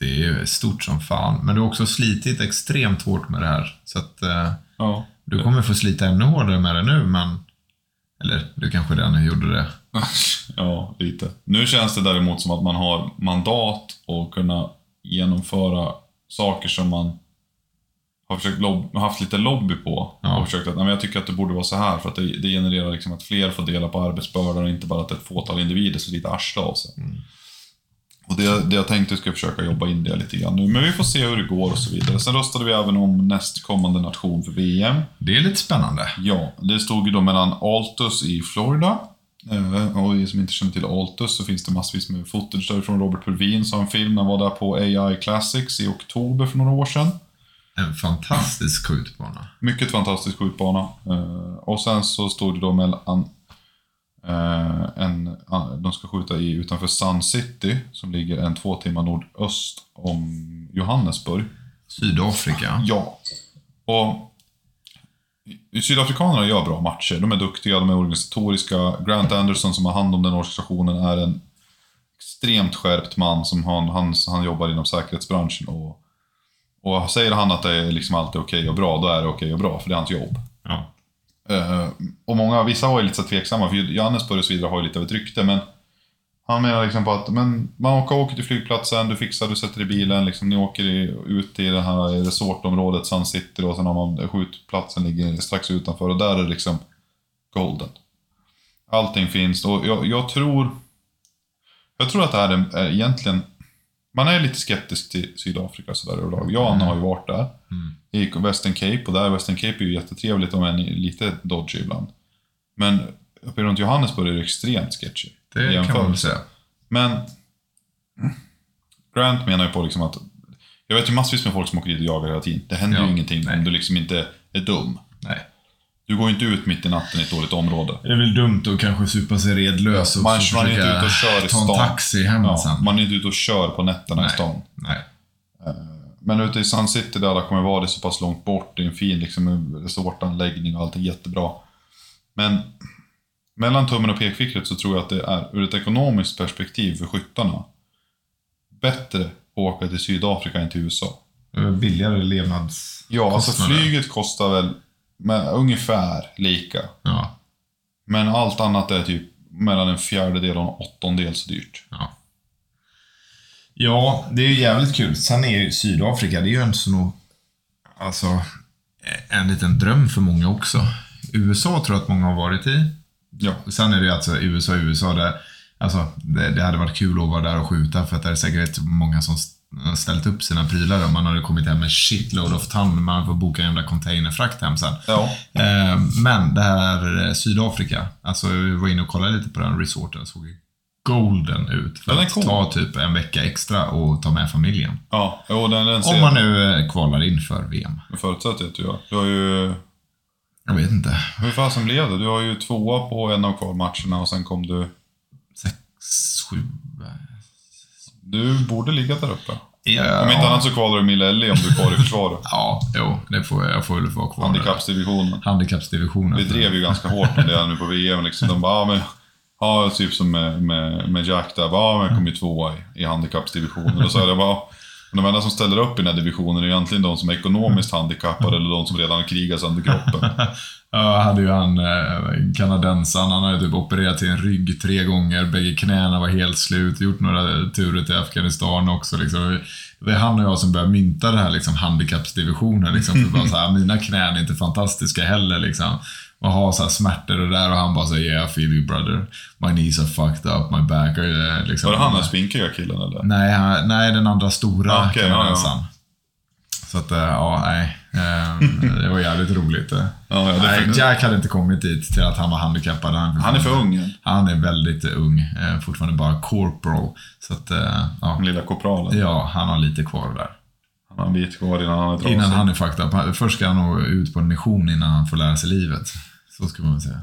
Det är ju stort som fan. Men du har också slitit extremt hårt med det här. Så att eh, Ja. du kommer få slita ännu hårdare med det nu, men... Eller, du kanske redan gjorde det. ja, lite. Nu känns det däremot som att man har mandat att kunna genomföra saker som man har försökt lobb- haft lite lobby på. Ja. Och försökt att, nej, men jag tycker att det borde vara så här för att det, det genererar liksom att fler får dela på arbetsbördan och inte bara att ett fåtal individer så lite arsla av sig. Och det, det jag tänkte ska jag försöka jobba in det lite grann nu. Men vi får se hur det går och så vidare. Sen röstade vi även om nästkommande nation för VM. Det är lite spännande. Ja, det stod ju då mellan Altus i Florida. Eh, och vi som inte känner till Altus så finns det massvis med footage därifrån. Robert Purvin sa en film, han var där på AI Classics i oktober för några år sedan. En fantastisk skjutbana. Mycket fantastisk skjutbana. Eh, och sen så stod det då mellan eh, en, an- de ska skjuta i, utanför Sun City, som ligger en två timmar nordöst om Johannesburg. Sydafrika. Ja. Och Sydafrikanerna gör bra matcher. De är duktiga, de är organisatoriska. Grant Anderson som har hand om den organisationen är en extremt skärpt man som han, han, han jobbar inom säkerhetsbranschen. Och, och säger han att det är liksom alltid okej och bra, då är det okej och bra, för det är hans jobb. Ja. Eh, och många, vissa var ju lite så tveksamma, för Johannesburg och så vidare har ju lite av ett rykte, men han menar liksom på att men man åker, åker till flygplatsen, du fixar, du sätter i bilen, liksom, ni åker i, ut i det här resortområdet, Sun City, och sen har man skjutplatsen ligger strax utanför och där är det liksom golden. Allting finns och jag, jag tror... Jag tror att det här är, är egentligen... Man är lite skeptisk till Sydafrika sådär överlag. Jan har ju varit där. I Western Cape och där, Western Cape är ju jättetrevligt om än lite dodgy ibland. Men uppe runt Johannesburg är det extremt sketchy. Det kan man väl säga. Men Grant menar ju på liksom att jag vet ju massvis med folk som åker dit och jagar hela tiden. Det händer Ja, ju ingenting nej. om du liksom inte är dum. Nej. Du går ju inte ut mitt i natten i ett dåligt område. Det är väl dumt att kanske supa sig redlös och Man, så man är inte försöka ute och kör i ta en stan. taxi hem Ja, sen. man är inte ute och kör på nätterna i stan. Nej. Men ute i Sun City där alla kommer vara, det är så pass långt bort, det är en fin liksom, resortanläggning och allt är jättebra. Men mellan tummen och pekfickret så tror jag att det är, ur ett ekonomiskt perspektiv för skyttarna, bättre att åka till Sydafrika än till USA. Billigare levnads... Ja, alltså flyget kostar väl med, ungefär lika. Ja. Men allt annat är typ mellan en fjärdedel och en åttondel så dyrt. Ja. Ja, det är ju jävligt kul. Sen är ju Sydafrika, det är ju en så nog... Alltså, en liten dröm för många också. USA tror jag att många har varit i. Ja. Sen är det ju alltså USA, USA där... Alltså, det, det hade varit kul att vara där och skjuta för att det är säkert många som ställt upp sina prylar. och Man hade kommit hem med shitload of ton. Man får boka en jävla containerfrakt hem sen. Ja. Eh, Men det här eh, Sydafrika, alltså vi var inne och kollade lite på den resorten, såg golden ut. För Den är att cool. ta typ en vecka extra och ta med familjen. Ja, jo, den, den Om man nu eh, kvalar in för VM. jag. Förutsätter att du gör. Du har ju... Jag vet inte. Hur fasen blev det? Du har ju tvåa på en av kvalmatcherna och sen kom du... Sex, sju... Du borde ligga där uppe. Ja, Om inte annat så kvalar du Millelli om du är kvar i försvaret. Ja, jo, det får jag, jag får väl vara kvar. Handikappsdivisionen. Handikappsdivisionen. Vi drev ju ganska hårt med det nu på VM. Liksom. De bara, ja, men, ja, typ som med, med, med Jack där. Bara, ja, men jag kom ju tvåa i, i handikappsdivisionen. Och så jag bara, Men de enda som ställer upp i den här divisionen är egentligen de som är ekonomiskt handikappade eller de som redan har krigat sönder kroppen. Ja, hade ju han eh, kanadensaren, han hade typ opererat en rygg tre gånger, bägge knäna var helt slut, gjort några turer till Afghanistan också. Liksom. Det var han och jag som började mynta det här liksom, handikappsdivisionen. Liksom, för bara så här, mina knän är inte fantastiska heller. Liksom. Och ha så här smärtor och där och han bara så yeah I feel you brother. My knees are fucked up, my back are... Liksom, Var det han den spinkiga killen eller? Nej, han, nej, den andra stora Ah, okej, ja, kanadensaren. Så att, eh, ja, nej. Eh, Det var jävligt roligt. eh. Ja, ja, det nej, Jack hade inte kommit dit till att han var handikappad. Han, Han är för ung. Han är väldigt ung. eh, Fortfarande bara corporal. Så att, ja. Den lilla korpralen. ja, han har lite kvar där. Han har en bit kvar innan han är trasig. Innan han är fucked up. Först ska han nog ut på en mission innan han får lära sig livet. Så ska man säga.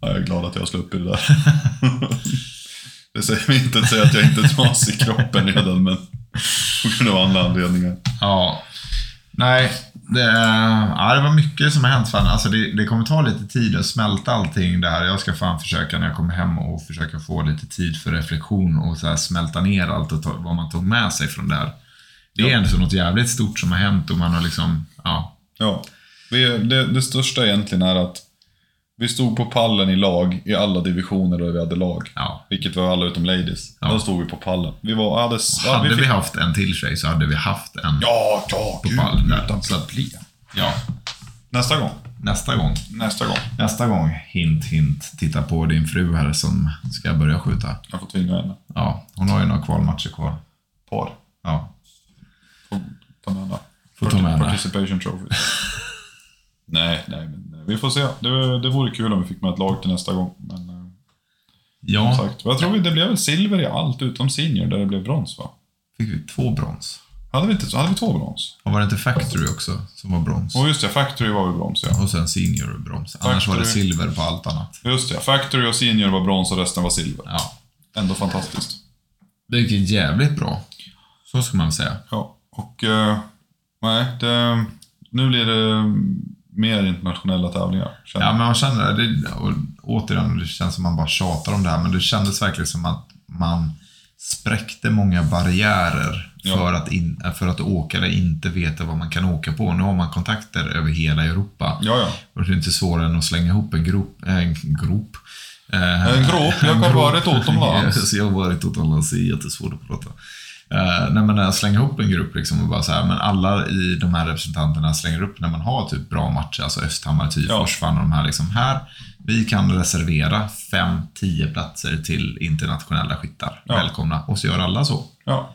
Ja, jag är glad att jag har sluppit det där. det säger mig inte att säga att jag inte är trasig i kroppen redan, men på grund av andra anledningar. Ja. Nej, det, ja, det var mycket som har hänt. Fan. Alltså det, det kommer ta lite tid att smälta allting det här. Jag ska fan försöka när jag kommer hem och försöka få lite tid för reflektion och så smälta ner allt och ta, vad man tog med sig från det här. Det är Ja. ändå något jävligt stort som har hänt och man har liksom, ja. Ja. Vi, det, det största egentligen är att vi stod på pallen i lag i alla divisioner där vi hade lag. ja. Vilket var alla utom ladies. Ja. Då stod vi på pallen. Vi var, hade, ja, Hade vi, fick- haft en till tjej så hade vi haft en Ja, ja, på gud, pallen där. utan problem. ja, Nästa gång. nästa gång. Nästa gång. Nästa gång, hint hint, titta på din fru här som ska börja skjuta. Jag får tvinga henne. Ja, hon har ju några kvalmatcher kvar. Par. Ja, Får ta med henne. Får ta med henne. Participation trophy. nej, nej, men vi får se. Det, det vore kul om vi fick med ett lag till nästa gång. Men eh, ja som sagt, jag tror det blev väl silver i allt utom senior där det blev brons va? fick vi två brons. Hade vi, inte, hade vi två brons? Och var det inte Factory också som var brons? Och just det, Factory var väl brons ja. Och sen Senior brons. Annars var det Factory. silver på allt annat. Just det, Factory och senior var brons och resten var silver. Ja. Ändå fantastiskt. Det gick jävligt bra. Så ska man säga. Ja, och eh, nej, det, nu blir det mer internationella tävlingar. känner Ja, men man känner det. Och, återigen, det känns som man bara tjatar om det här, men det kändes verkligen som att man spräckte många barriärer Ja. för, att in, för att åkare inte veta vad man kan åka på. Nu har man kontakter över hela Europa. Ja, ja. Och det är inte svårare än att slänga ihop en grop. äh, En grop. Eh, En grop? Jag har varit utomlands. Jag har varit utomlands, det är jättesvårt att prata. Uh, men att slänga ihop en grupp liksom och bara så här, men alla i de här representanterna slänger upp när man har typ bra matcher, alltså Östhammar, Tyfors, fan och de här liksom. Här, vi kan reservera 5-10 platser till internationella skyttar. Ja. Välkomna. Och så gör alla så. ja.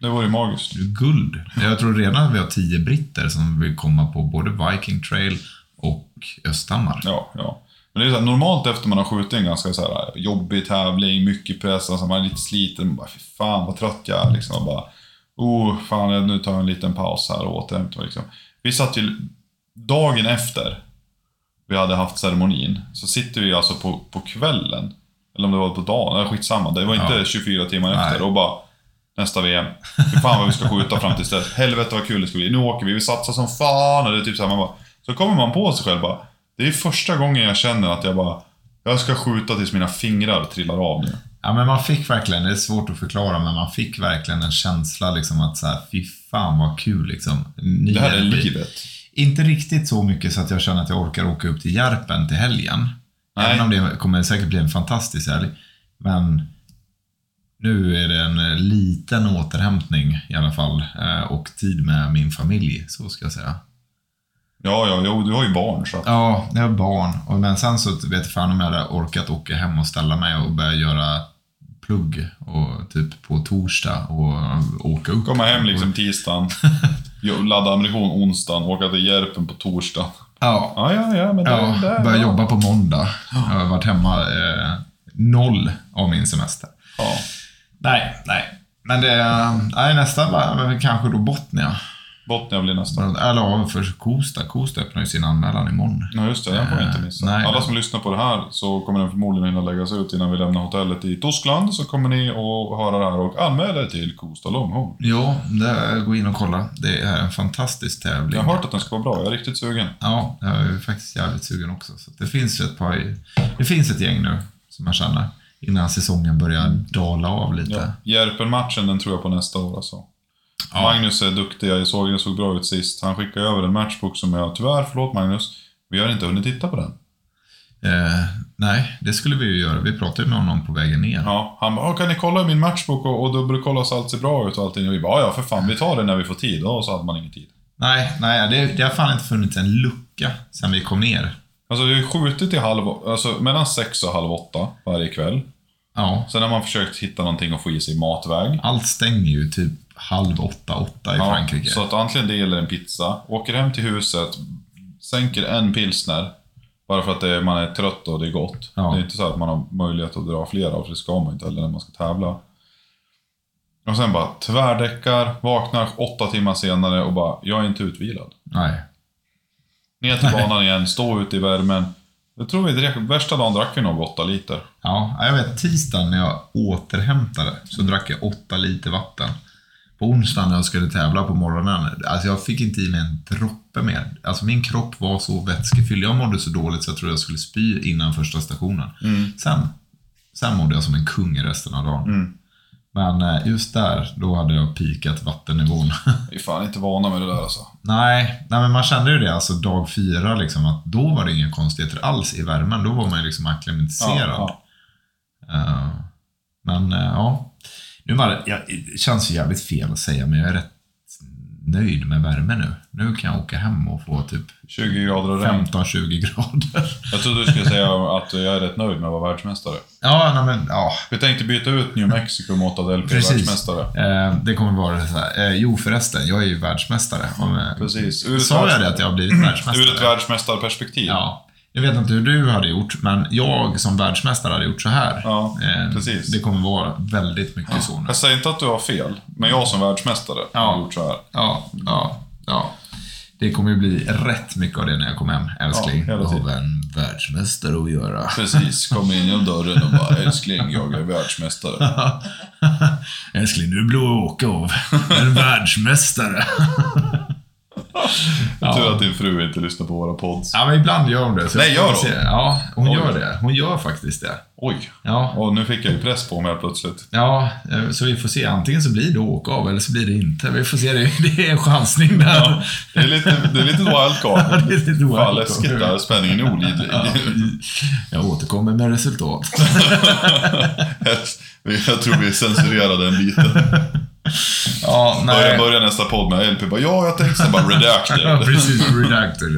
Det var ju magiskt. Guld. Jag tror redan att vi har 10 britter som vill komma på både Viking Trail och Östhammar. Ja, ja. Men det är så här, normalt efter man har skjutit en ganska så här, jobbig tävling, mycket press, alltså man är lite sliten, man bara fy fan vad trött jag är liksom. Och bara, oh fan nu tar jag en liten paus här och återhämtar liksom. Vi satt ju dagen efter vi hade haft ceremonin, så sitter vi alltså på, på kvällen, eller om det var på dagen, eller skitsamma, det var inte Ja. 24 timmar Nej. efter och bara Nästa VM. Fy fan vad vi ska skjuta fram tills dess. Helvete vad kul det ska bli. Nu åker vi, vi satsar som fan. Och det är typ så här, man bara, så kommer man på sig själv bara. Det är första gången jag känner att jag bara, jag ska skjuta tills mina fingrar trillar av nu. Ja, men man fick verkligen, det är svårt att förklara, men man fick verkligen en känsla liksom att så här, fy fan vad kul liksom. Ny Det här är livet. Inte riktigt så mycket så att jag känner att jag orkar åka upp till Järpen till helgen. Nej. Även om det kommer säkert bli en fantastisk helg. Men nu är det en liten återhämtning i alla fall. eh, Och tid med min familj, så ska jag säga. Ja, ja, jo, du har ju barn så Ja, jag har barn. Men sen så vet jag fan om jag hade orkat åka hem och ställa mig och börja göra plugg och typ på torsdag och åka upp. komma hem liksom tisdagen, ladda ammunition onsdagen, åka till Järpen på torsdag. Ja, Ja, ja, ja, men ja det börja ja. jobba på måndag. Jag har varit hemma eh, noll av min semester. Ja. Nej, nej. Men det, nej, nästa var kanske då Botnia. Botnia blir nästa. Eller ja, för Kosta. Kosta öppnar ju sin anmälan imorgon. Ja, just det. Den får vi inte missa. Nej, Alla som lyssnar på det här så kommer den förmodligen hinna läggas ut innan vi lämnar hotellet i Tyskland. Så kommer ni att höra det här och anmäla er till Kosta Långhorn. Ja, det, gå in och kolla. Det är en fantastisk tävling. Jag har hört att den ska vara bra. Jag är riktigt sugen. Ja, jag är faktiskt jävligt sugen också. Så det finns ju ett par... Det finns ett gäng nu som jag känner innan säsongen börjar dala av lite. Ja. Järpen-matchen, den tror jag på nästa år alltså. Ja. Magnus är duktig, jag såg det såg bra ut sist. Han skickade över en matchbook som jag, tyvärr, förlåt Magnus, vi har inte hunnit titta på den. Eh, nej, det skulle vi ju göra. Vi pratade med honom på vägen ner. Ja, han bara, "Ja, kan ni kolla min matchbook och, och dubbelkolla så allt ser bra ut och allting? Och vi bara, "Ja, för fan, vi tar det när vi får tid. Och så hade man ingen tid. Nej, nej det, det har fan inte funnits en lucka sen vi kom ner. Alltså vi har skjutit till halv, alltså mellan sex och halv åtta varje kväll. Ja, Sen har man försökt hitta någonting att få i sig matväg. allt stänger ju typ halv åtta, åtta i Frankrike. Så att antingen det eller en pizza. Åker hem till huset, sänker en pilsner. Bara för att det, man är trött och det är gott. Ja. Det är inte så att man har möjlighet att dra flera, för det ska man inte heller när man ska tävla. Och sen bara tvärdäckar, vaknar åtta timmar senare och bara, jag är inte utvilad. Nej. Ner till banan igen, stå ute i värmen. Jag tror vi drack, värsta dagen drack vi nog åtta liter. Ja, jag vet tisdagen när jag återhämtade så drack jag åtta liter vatten. På onsdagen när jag skulle tävla på morgonen, alltså jag fick inte i mig en droppe mer. Alltså min kropp var så vätskefylld. Jag mådde så dåligt så jag trodde jag skulle spy innan första stationen. Sen, sen mådde jag som en kung i resten av dagen. Men eh, just där, då hade jag pikat vattennivån. Vi är fan inte vana med det där alltså. nej, nej, men man kände ju det alltså dag fyra, liksom, att då var det inga konstigheter alls i värmen. Då var man ju liksom acklimatiserad. Ja, Eh, men eh, ja, nu var det, ja, det känns jävligt fel att säga, men jag är rätt nöjd med värme nu. Nu kan jag åka hem och få typ 20 grader och regn. 15-20 grader. Jag trodde du skulle säga att jag är rätt nöjd med att vara världsmästare. ja, nej, men ja. Vi tänkte byta ut New Mexico mot Precis. världsmästare. Eh, det kommer vara så här. Eh, jo förresten, jag är ju världsmästare. Om, eh, Precis. Ur Sa jag det att jag har blivit världsmästare? Ur ett världsmästarperspektiv. Ja. Jag vet inte hur du hade gjort, men jag som världsmästare hade gjort så här. Ja, Eh, precis. Det kommer vara väldigt mycket så nu. Jag säger inte att du har fel, men jag som världsmästare Ja. har gjort så här. Ja, ja, ja. Det kommer ju bli rätt mycket av det när jag kommer hem, älskling. Ja, jag har en världsmästare att göra. Precis, kom in genom dörren och bara älskling, jag är världsmästare. älskling, du blir att åka av. En världsmästare. Tur att din fru inte lyssnar på våra pods. Ja, men ibland gör hon det. Nej, gör hon? Ja, hon Oj. gör det. Hon gör faktiskt det. Oj, Ja, och nu fick jag ju press på mig plötsligt. ja, eh, så vi får se. Antingen så blir det åka av eller så blir det inte. Vi får se. Det är en chansning där. Ja, det är lite, det är lite wildcard. det är lite Fan wildcard. läskigt där, spänningen är olidlig. Ja, jag återkommer med resultat. Jag tror vi censurerade den biten. Ja, Börja, nej. börja nästa podd med LP bara ja, jag tänkte bara Ja, redacted. precis. Redacted.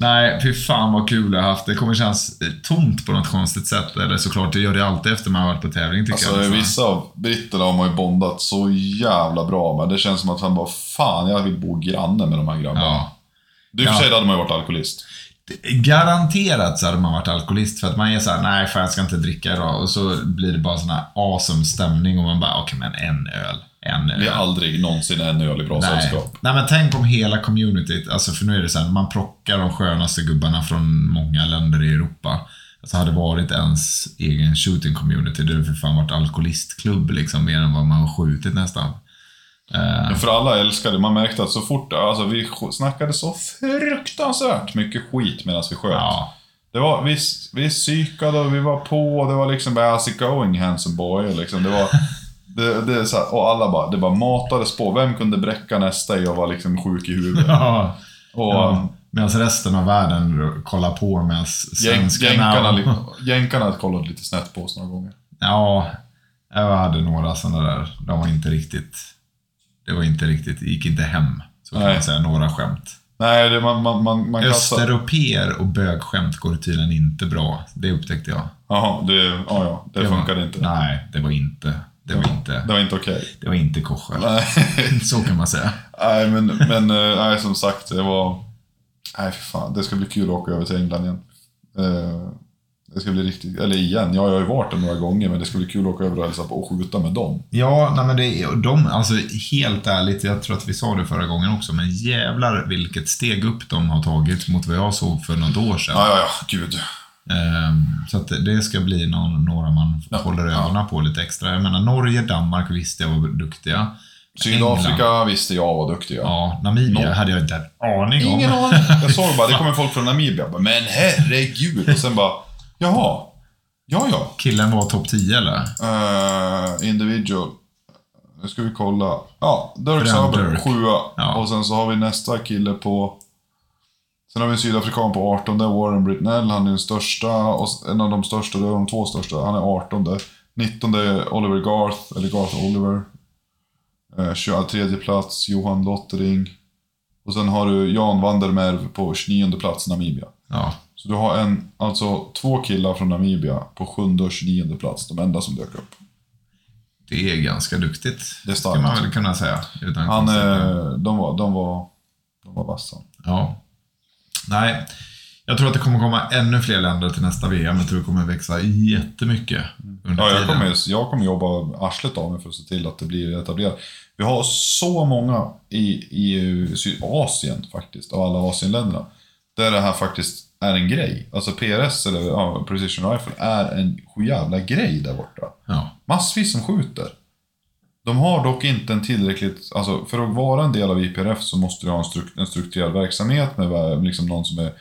Nej, fy fan vad kul jag har haft. Det kommer kännas eh, tomt på något konstigt sätt. Eller såklart, det gör det alltid efter man har varit på tävling tycker Alltså jag. vissa av britterna har man ju bondat så jävla bra med. Det känns som att han bara fan, jag vill bo granne med de här grabbarna. Ja. Du för Ja. sig, hade man ju varit alkoholist. Garanterat så hade man varit alkoholist för att man är såhär, nej fan jag ska inte dricka idag. Och så blir det bara sån här awesome stämning och man bara, okej men en öl. En Det öl. är aldrig någonsin en öl i bra Nej. sällskap. Nej men tänk om hela communityt, alltså för nu är det så här, man plockar de skönaste gubbarna från många länder i Europa. Alltså hade varit ens egen shooting community, det hade för fan varit alkoholistklubb liksom, mer än vad man har skjutit nästan. Eh, Men för alla älskade, man märkte att så fort, alltså vi snackade så fruktansvärt mycket skit medan vi sköt. ja. Det var, vi, vi psykade och vi var på och det var liksom bara how's it going handsome boy? Liksom, det var, det, det är så här, och alla bara, det bara matades på. Vem kunde bräcka nästa i och vara liksom sjuk i huvudet? ja. Och ja. Medan resten av världen kollar på medan svenskarna... jänkarna, jänkarna kollade lite snett på oss några gånger. Ja, jag hade några sådana där. De var inte riktigt... Det var inte riktigt, det gick inte hem. Så kan Nej. man säga, några skämt. Nej, det, man, man, man, man. Östeuropeer och bögskämt går tydligen inte bra. Det upptäckte jag. Jaha, det, ja, ja, det, var- funkade inte. Nej, det var inte. Det var inte. Det var inte okej. Det var inte korsel. Nej. Så kan man säga. Nej, men, men eh, nej, som sagt, det var... Nej, för fan. Det ska bli kul att åka över till England igen. Eh, Det ska bli riktigt... Eller igen, ja, jag har ju varit där några gånger, men det ska bli kul att åka över och hälsa på och skjuta med dem. Ja, nej men det är, de, alltså helt ärligt, jag tror att vi sa det förra gången också, men jävlar vilket steg upp de har tagit mot vad jag såg för något år sedan. Ja, ja, ja, gud. Ehm, Så att det ska bli någon, några man Ja, håller ja. ögonen på lite extra. Jag menar, Norge, Danmark visste jag var duktiga. Sydafrika England, visste jag var duktiga. Ja, Namibia Nor- hade jag inte en aning om. Ingen aning. Jag såg bara, det kommer folk från Namibia. Jag bara, Men herregud. Och sen bara, jaha. Ja, ja. Killen var topp 10 eller? Uh, individual. Nu ska vi kolla. Ja, Dirk Dirk. sjua. Ja. Och sen så har vi nästa kille på... Sen har vi en sydafrikan på 18, Warren Britnell. Han är den största, en av de största, de två största. Han är 18. 19 är Oliver Garth, eller Garth Oliver. Eh, 23 plats, Johan Lottering. Och sen har du Jan Vandermerv på 29 plats, Namibia. Ja. Så du har en, alltså två killar från Namibia på 7 och 29 plats, de enda som dök upp. Det är ganska duktigt. Det är starkt. Kan man väl kunna säga. Utan Han, eh, de var, de var, de var vassa. Ja. Nej, jag tror att det kommer komma ännu fler länder till nästa VM. Jag tror det kommer växa jättemycket under Ja, jag tiden. kommer, jag kommer jobba arslet av mig för att se till att det blir etablerat. Vi har så många i, i Asien faktiskt, av alla Asienländerna. Där det här faktiskt är en grej. Alltså PRS, eller ja, Precision Rifle, är en jävla grej där borta. Ja. Massvis som skjuter. De har dock inte en tillräckligt, alltså för att vara en del av IPRF så måste du ha en, struk, en strukturerad verksamhet med va- liksom någon som är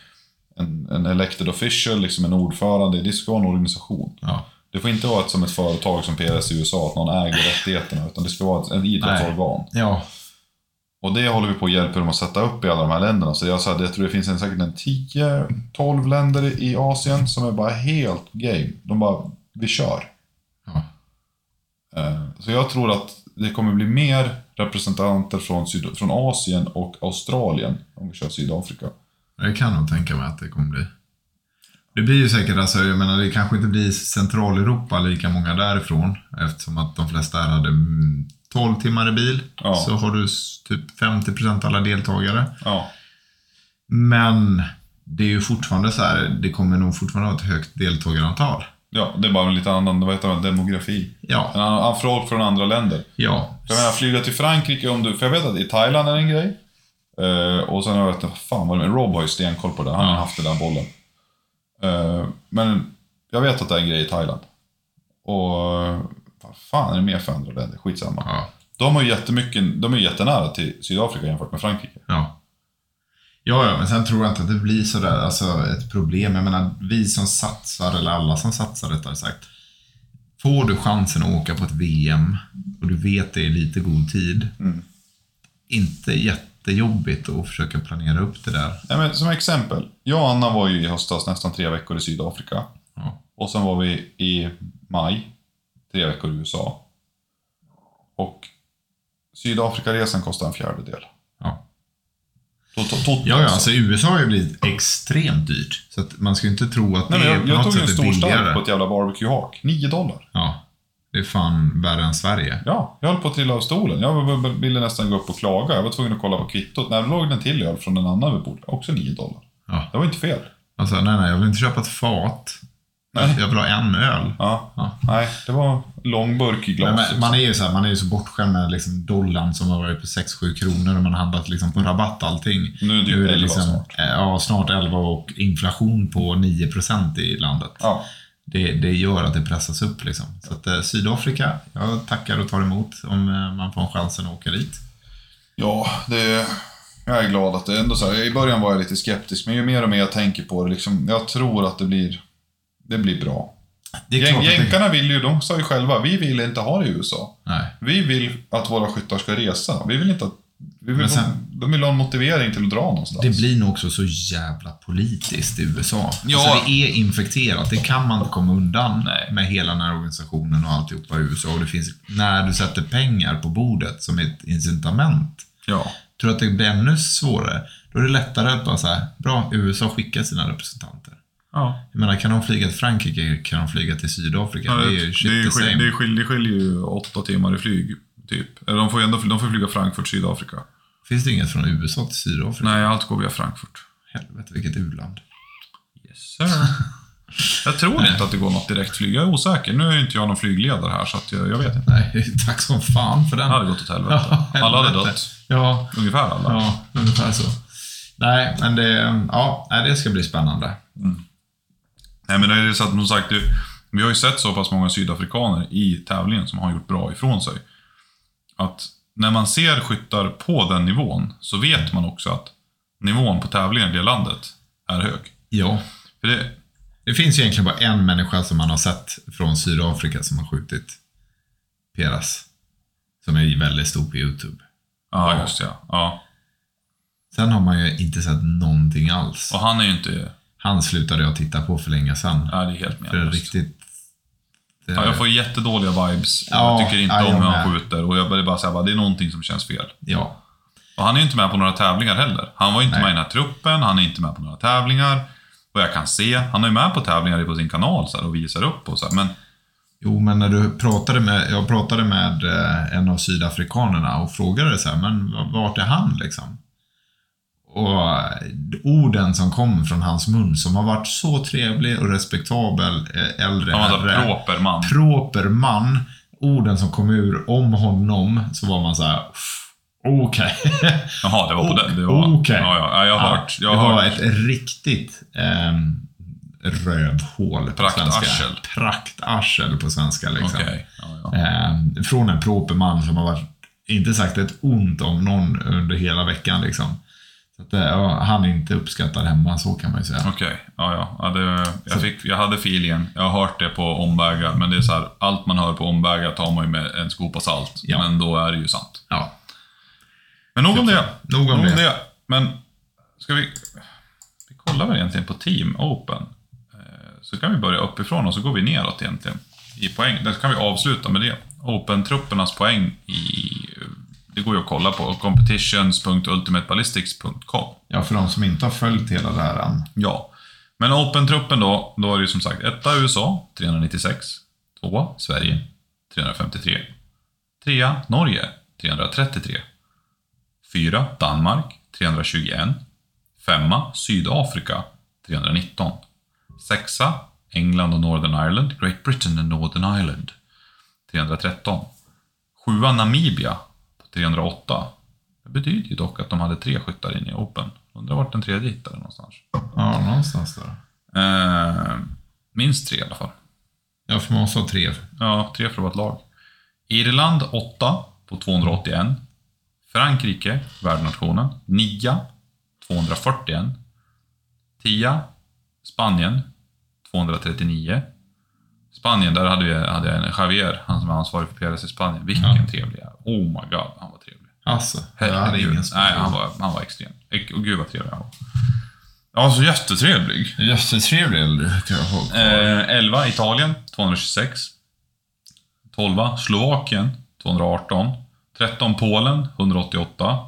en, en elected official, liksom en ordförande. Det ska vara en organisation. Ja. Det får inte vara ett, som ett företag som PRS i USA, att någon äger rättigheterna, utan det ska vara ett, en idrottsorgan. Ja. Och det håller vi på att hjälpa dem att sätta upp i alla de här länderna. Så jag, sa, att jag tror det finns en, säkert en 10-12 länder i Asien som är bara helt game. De bara, vi kör. Eh, Så jag tror att det kommer bli mer representanter från, Syd- från Asien och Australien om vi kör Sydafrika. Det kan nog tänka mig att det kommer bli. Det blir ju säkert, alltså, jag menar det kanske inte blir Centraleuropa lika många därifrån. Eftersom att de flesta här hade mm, 12 timmar i bil. Ja. Så har du typ 50% alla deltagare. Ja, Men det är ju fortfarande så här, det kommer nog fortfarande vara ett högt deltagarantal. Ja det är bara en lite annan vad heter det, demografi. Ja, En annan, folk från andra länder. ja, jag menar, flyga till Frankrike om du... För jag vet att i Thailand är det en grej. Eh, och sen har jag vet fan vad det är, Rob har ju stenkoll på det. Han har Ja. haft den där bollen. Eh, men jag vet att det är en grej i Thailand. Och... eh, Vad fan är det mer för andra länder? Skitsamma. ja, De har ju jättemycket... De är jättenära till Sydafrika jämfört med Frankrike. ja. Ja, ja, men sen tror jag inte att det blir sådär, alltså ett problem. Jag menar, vi som satsar, eller alla som satsar rättare sagt. Får du chansen att åka på ett VM och du vet det är lite god tid. Mm. Inte jättejobbigt att försöka planera upp det där. Nej, men som exempel. Jag och Anna var ju i höstas nästan tre veckor i Sydafrika. Ja, Och sen var vi i maj, tre veckor i USA. Och Sydafrikaresan kostade en fjärdedel. Ja. Ja, alltså USA har ju blivit extremt dyrt. Så att man ska ju inte tro att det Nej, är jag, på jag något tog ju en sätt är stor stark billigare. på ett jävla barbecue-hak. 9 dollar. Ja, det är fan värre än Sverige. Ja, jag höll på att trilla av stolen. Jag ville nästan gå upp och klaga. Jag var tvungen att kolla på kvittot. När låg en till öl från en annan vid bordet. Också 9 dollar. Ja. Det var inte fel. Alltså, nej, nej, jag vill inte köpa ett fat. Nej. Jag vill ha en öl. Ja. Ja. Nej, det var lång burk i glas. Men, men, liksom. man är ju så här, man är ju så bortskämd med liksom dollarn som har varit på 6-7 kronor och man har handlat liksom på rabatt allting. Nu är det ju 11 snart. eh, Ja, snart 11 och inflation på 9% i landet. Ja. Det, det gör att det pressas upp liksom. Så att eh, Sydafrika, jag tackar och tar emot om eh, man får chansen att åka dit. Ja, det... Jag är glad att det är ändå så här. I början var jag lite skeptisk, men ju mer och mer jag tänker på det, liksom, jag tror att det blir... Det blir bra. Det Jän- att det... Jänkarna vill ju, de sa ju själva, vi vill inte ha det i USA. Nej. Vi vill att våra skyttar ska resa. Vi vill inte att... Vi vill, sen- De vill ha en motivering till att dra någonstans. Det blir nog också så jävla politiskt i USA. Ja. Alltså det är infekterat, det kan man inte komma undan Nej. med hela den här organisationen och alltihopa i USA. Och det finns, när du sätter pengar på bordet som ett incitament, Ja. tror att det blir ännu svårare? Då är det lättare att bara säga, bra, USA skickar sina representanter. Ja. Jag menar, kan de flyga till Frankrike, kan de flyga till Sydafrika? det är ju shit det, det, det skiljer ju åtta timmar i flyg, typ. Eller de får ju ändå de får flyga Frankfurt, Sydafrika. Finns det inget från USA till Sydafrika? Nej, allt går via Frankfurt. Helvete, vilket u-land. Yes, sir. Jag tror inte att det går något direktflyg. Jag är osäker. Nu är ju inte jag någon flygledare här, så att jag, jag vet inte. Nej, tack som fan för den. Det hade gått åt helvete. Ja, alla hade dött. Ja, Ungefär alla. Ja, ungefär så. Nej, men det, ja, det ska bli spännande. Nej, men det är så att, som sagt, vi har ju sett så pass många sydafrikaner i tävlingen som har gjort bra ifrån sig. Att när man ser skyttar på den nivån så vet man också att nivån på tävlingen i det landet är hög. Ja. För det, Det finns ju egentligen bara en människa som man har sett från Sydafrika som har skjutit Peras. Som är väldigt stor på YouTube. Ja, just ja. ja. Sen har man ju inte sett någonting alls. Och han är ju inte... Han slutade jag titta på för länge sedan. Ja, det är helt menlöst. riktigt... det- Ja, jag får jättedåliga vibes. Ja, jag tycker inte ja, om hur han skjuter. Och jag börjar bara säga det är någonting som känns fel. ja. Och han är ju inte med på några tävlingar heller. Han var ju inte Nej. med i den här truppen, han är inte med på några tävlingar. Vad jag kan se. Han är ju med på tävlingar på sin kanal så här, och visar upp och så här. Men Jo, men när du pratade med, jag pratade med eh, en av sydafrikanerna och frågade så här, men vart är han liksom? Och eh, orden som kom från hans mun, som har varit så trevlig och respektabel eh, äldre han var en herre. proper man. proper man. Orden som kom ur om honom, så var man så här, "Uff, okej. Jaha, det var på den. Det var... Okej. Ja, ja, ja, jag har hört. Jag det har var hört. ett riktigt ehm, rövhål på svenska. Praktarsel på svenska liksom. Okej. Ja, ja. Ehm, från en proper man som har varit, inte sagt ett ont om någon under hela veckan liksom. Så att, eh, ja, han är inte uppskattad hemma, så kan man ju säga. Okej, ja, ja. ja det, jag, fick, jag hade feelingen. Jag har hört det på omvägar, men det är så här, allt man hör på omvägar tar man ju med en skopa salt. Ja. Men då är det ju sant. Ja, Men nog om det. nog om det. Men ska vi... Vi kollar väl egentligen på Team Open. Eh, Så kan vi börja uppifrån och så går vi neråt egentligen. I poäng. Där kan vi avsluta med det. Open-truppernas poäng i... Det går ju att kolla på. competitions.ultimateballistics.com. Ja, för de som inte har följt hela det här än. Ja. Men Open-truppen då, då är det ju som sagt etta USA, 396. Tvåa Sverige, 353. Trea Norge, 333. Fyra Danmark, 321. Femma Sydafrika, 319. Sexa England och Northern Ireland, Great Britain and Northern Ireland, 313. Sjua Namibia, 308. Det betyder ju dock att de hade tre skyttar in i Open. Undrar vart den tredje hittade någonstans. Ja, någonstans där. Eh, minst tre i alla fall. Ja, för man måste ha tre. Ja, tre för att vara ett lag. Irland 8 på 281. Frankrike, värdnationen, 9 241. 10 Spanien 239. Spanien, där hade, vi, hade jag en Javier, han som är ansvarig för PRS i Spanien. Vilken Ja. trevlig jävel. Oh my god, han var trevlig. Alltså, jag hade Herregud. ingen Nej, han var, han var extrem. Och gud vad trevlig han var. Ja, så jättetrevlig. Jättetrevlig äldre, kan jag kvar. Eh, 11 Italien, 226. 12 Slovakien, 218. 13 Polen, 188.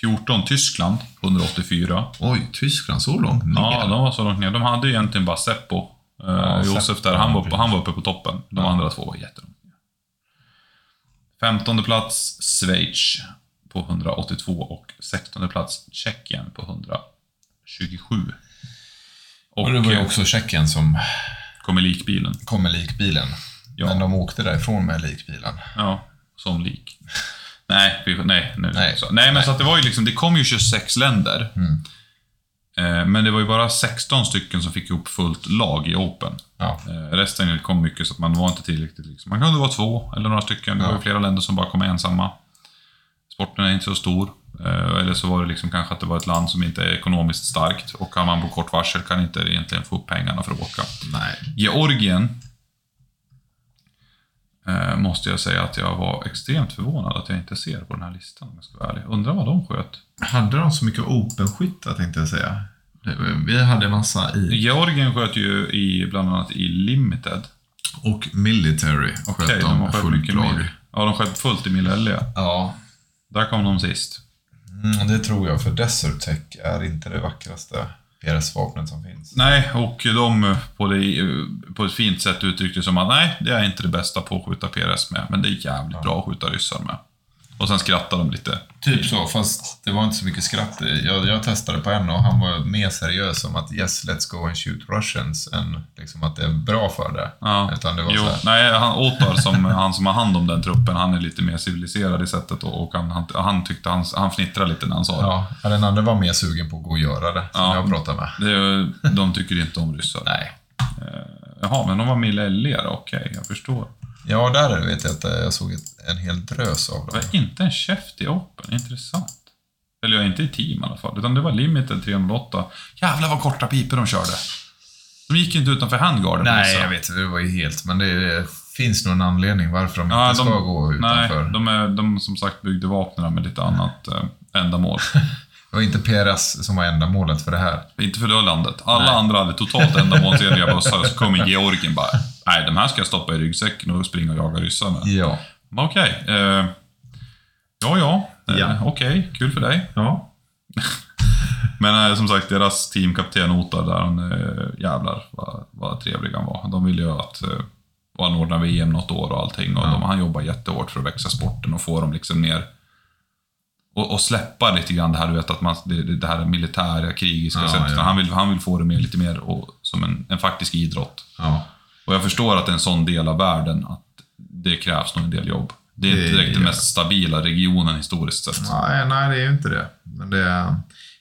14 Tyskland, 184. Oj, Tyskland så långt ner. Ja, de var så långt ner. De hade ju egentligen bara Seppo. Eh, Ja, Josef där, han var, han var uppe på toppen. De Ja. andra två var jättelångt. 15 plats Schweiz på 182 och 16 plats Tjeckien på 127. Och, Och det var ju också Tjeckien som kommer likbilen. kom med likbilen. Ja. Men de åkte därifrån med likbilen. Ja, som lik. Nej, nej, nej, Nej. Nej men så att det var ju liksom, det kom ju 26 länder. Mm. Eh, men det var ju bara 16 stycken som fick ihop fullt lag i Open. Ja. Eh, resten kom mycket så att man var inte tillräckligt. Liksom. Man kunde vara två eller några stycken. Det var ju flera länder som bara kom ensamma. Sporten är inte så stor. Eh, eller så var det liksom kanske att det var ett land som inte är ekonomiskt starkt. Och kan man på kort varsel kan inte egentligen få upp pengarna för att åka. Nej. Georgien eh, måste jag säga att jag var extremt förvånad att jag inte ser på den här listan om jag ska vara ärlig. Undrar vad de sköt. Hade de så mycket openskyttar tänkte jag säga? Vi hade massa i. Georgien sköt ju i, bland annat i Limited. Och military sköt Okej, de de skött fullt lag. Ja, de sköt fullt i Mille Ja, Där kom de sist. mm, det tror jag. För Desert Tech är inte det vackraste PRS-vapnet som finns. Nej, och de på, det, på ett fint sätt uttryckte som att nej, det är inte det bästa på att skjuta PRS med, men det är jävligt bra att skjuta ryssar med. Och sen skrattade de lite. Typ så, fast det var inte så mycket skratt. Jag, jag testade på en och han var mer seriös om att yes, let's go and shoot Russians än liksom att det är bra för det. Ja. Utan det var Jo, så här, nej, han, Otar, som, han som har hand om den truppen, han är lite mer civiliserad i sättet och, och han, han, han tyckte han, han fnittrade lite när han sa det. ja, den andra var mer sugen på att gå och göra det, som Ja. jag pratade med. det. De tycker inte om ryssar. Nej. Jaha, men de var millelligare, okej, jag förstår. Ja, där vet jag att jag såg en hel drös av Det dem. var inte en käft i Open, intressant. Eller ja, inte i team i alla fall, utan det var limited 308. Jävlar vad korta pipor de körde. De gick inte utanför handgarden. Nej, jag vet. Det var ju helt... Men det finns nog en anledning varför de Ja, inte de- ska gå utanför. Nej, de är de som sagt byggde vapnen med lite annat eh, ändamål. Var inte PRS som var ändamålet för det här. Inte för det landet. Alla Nej. andra hade totalt ändamålsenliga bussar, så kommer Georgien bara Nej, de här ska jag stoppa i ryggsäcken och springa och jaga ryssar med. Ja. Okej. eh, ja, ja. Eh, Ja. Okej, kul för dig. Ja. Men eh, som sagt, deras teamkapten Otar där, han, eh, jävlar vad, vad trevlig han var. De ville ju att eh, anordna VM något år och allting. Och Ja. de, han jobbar jättehårt för att växa sporten och få dem liksom ner och, och släppa lite grann det här, du vet, att man, det, det här militära, krigiska Ja, sättet. ja. Han, vill, han vill få det mer, lite mer och, som en, en faktisk idrott. Ja. Och jag förstår att det är en sån del av världen att det krävs nog en del jobb. Det är Det inte direkt den mest stabila regionen historiskt sett. Nej, nej, det är ju inte det. Men det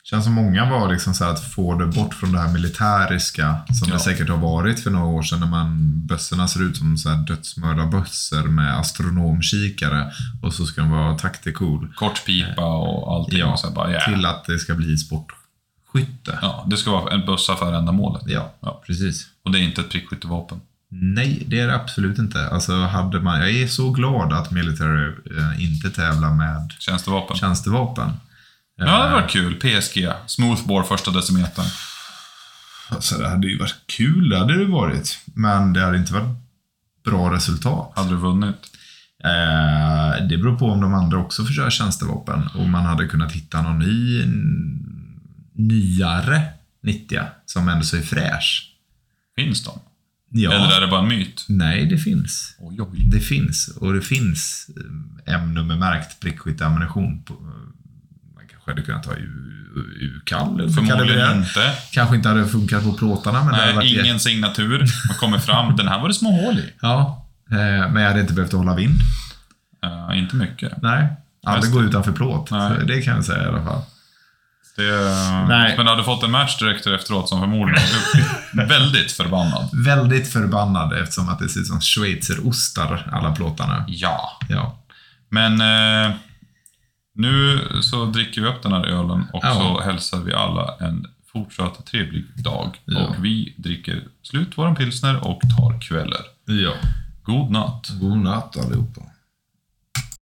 känns som många var liksom så att få det bort från det här militäriska som Ja. det säkert har varit för några år sedan när man bössorna ser ut som så här dödsmördarbössor med astronomkikare och så ska de vara tactical. Kort pipa och allting. Ja, och så bara, yeah. Till att det ska bli sportskytte. Ja, det ska vara en bössa för ändamålet. Ja, Ja. precis. Och det är inte ett prickskyttevapen. Nej, det är det absolut inte. Alltså, hade man, jag är så glad att Military eh, inte tävlar med Tjänstevapen. tjänstevapen. Ja, det hade varit kul. PSG. Smoothbore första decimetern. Alltså, det hade ju varit kul, det hade det varit. Men det hade inte varit bra resultat. Hade du vunnit? Eh, det beror på om de andra också köra tjänstevapen. Och man hade kunnat hitta någon ny, nyare 90 som ändå så är fräsch. Finns de? Ja. Eller är det bara en myt? Nej, det finns. Oj, oj. Det finns. Och det finns eh, M-nummermärkt prickskytteammunition. Kanske hade kunnat U- U-kall. Förmodligen inte. Kanske inte hade funkat på plåtarna, men det Nej, varit ingen signatur. Man kommer fram. Den här var det små hål i. Ja, eh, men jag hade inte behövt hålla vind. Eh, inte mycket. Nej, aldrig gå det. utanför plåt. Det kan jag säga i alla fall. Det, Nej. Men du hade fått en match direkt efteråt som förmodligen väldigt förbannad. Väldigt förbannad eftersom att det ser ut som schweizerostar, alla plåtarna. Ja. Ja. Men eh, nu så dricker vi upp den här ölen och Ja. så hälsar vi alla en fortsatt trevlig dag. Ja. Och vi dricker slut våran pilsner och tar kvällar. ja. God natt. God natt allihopa.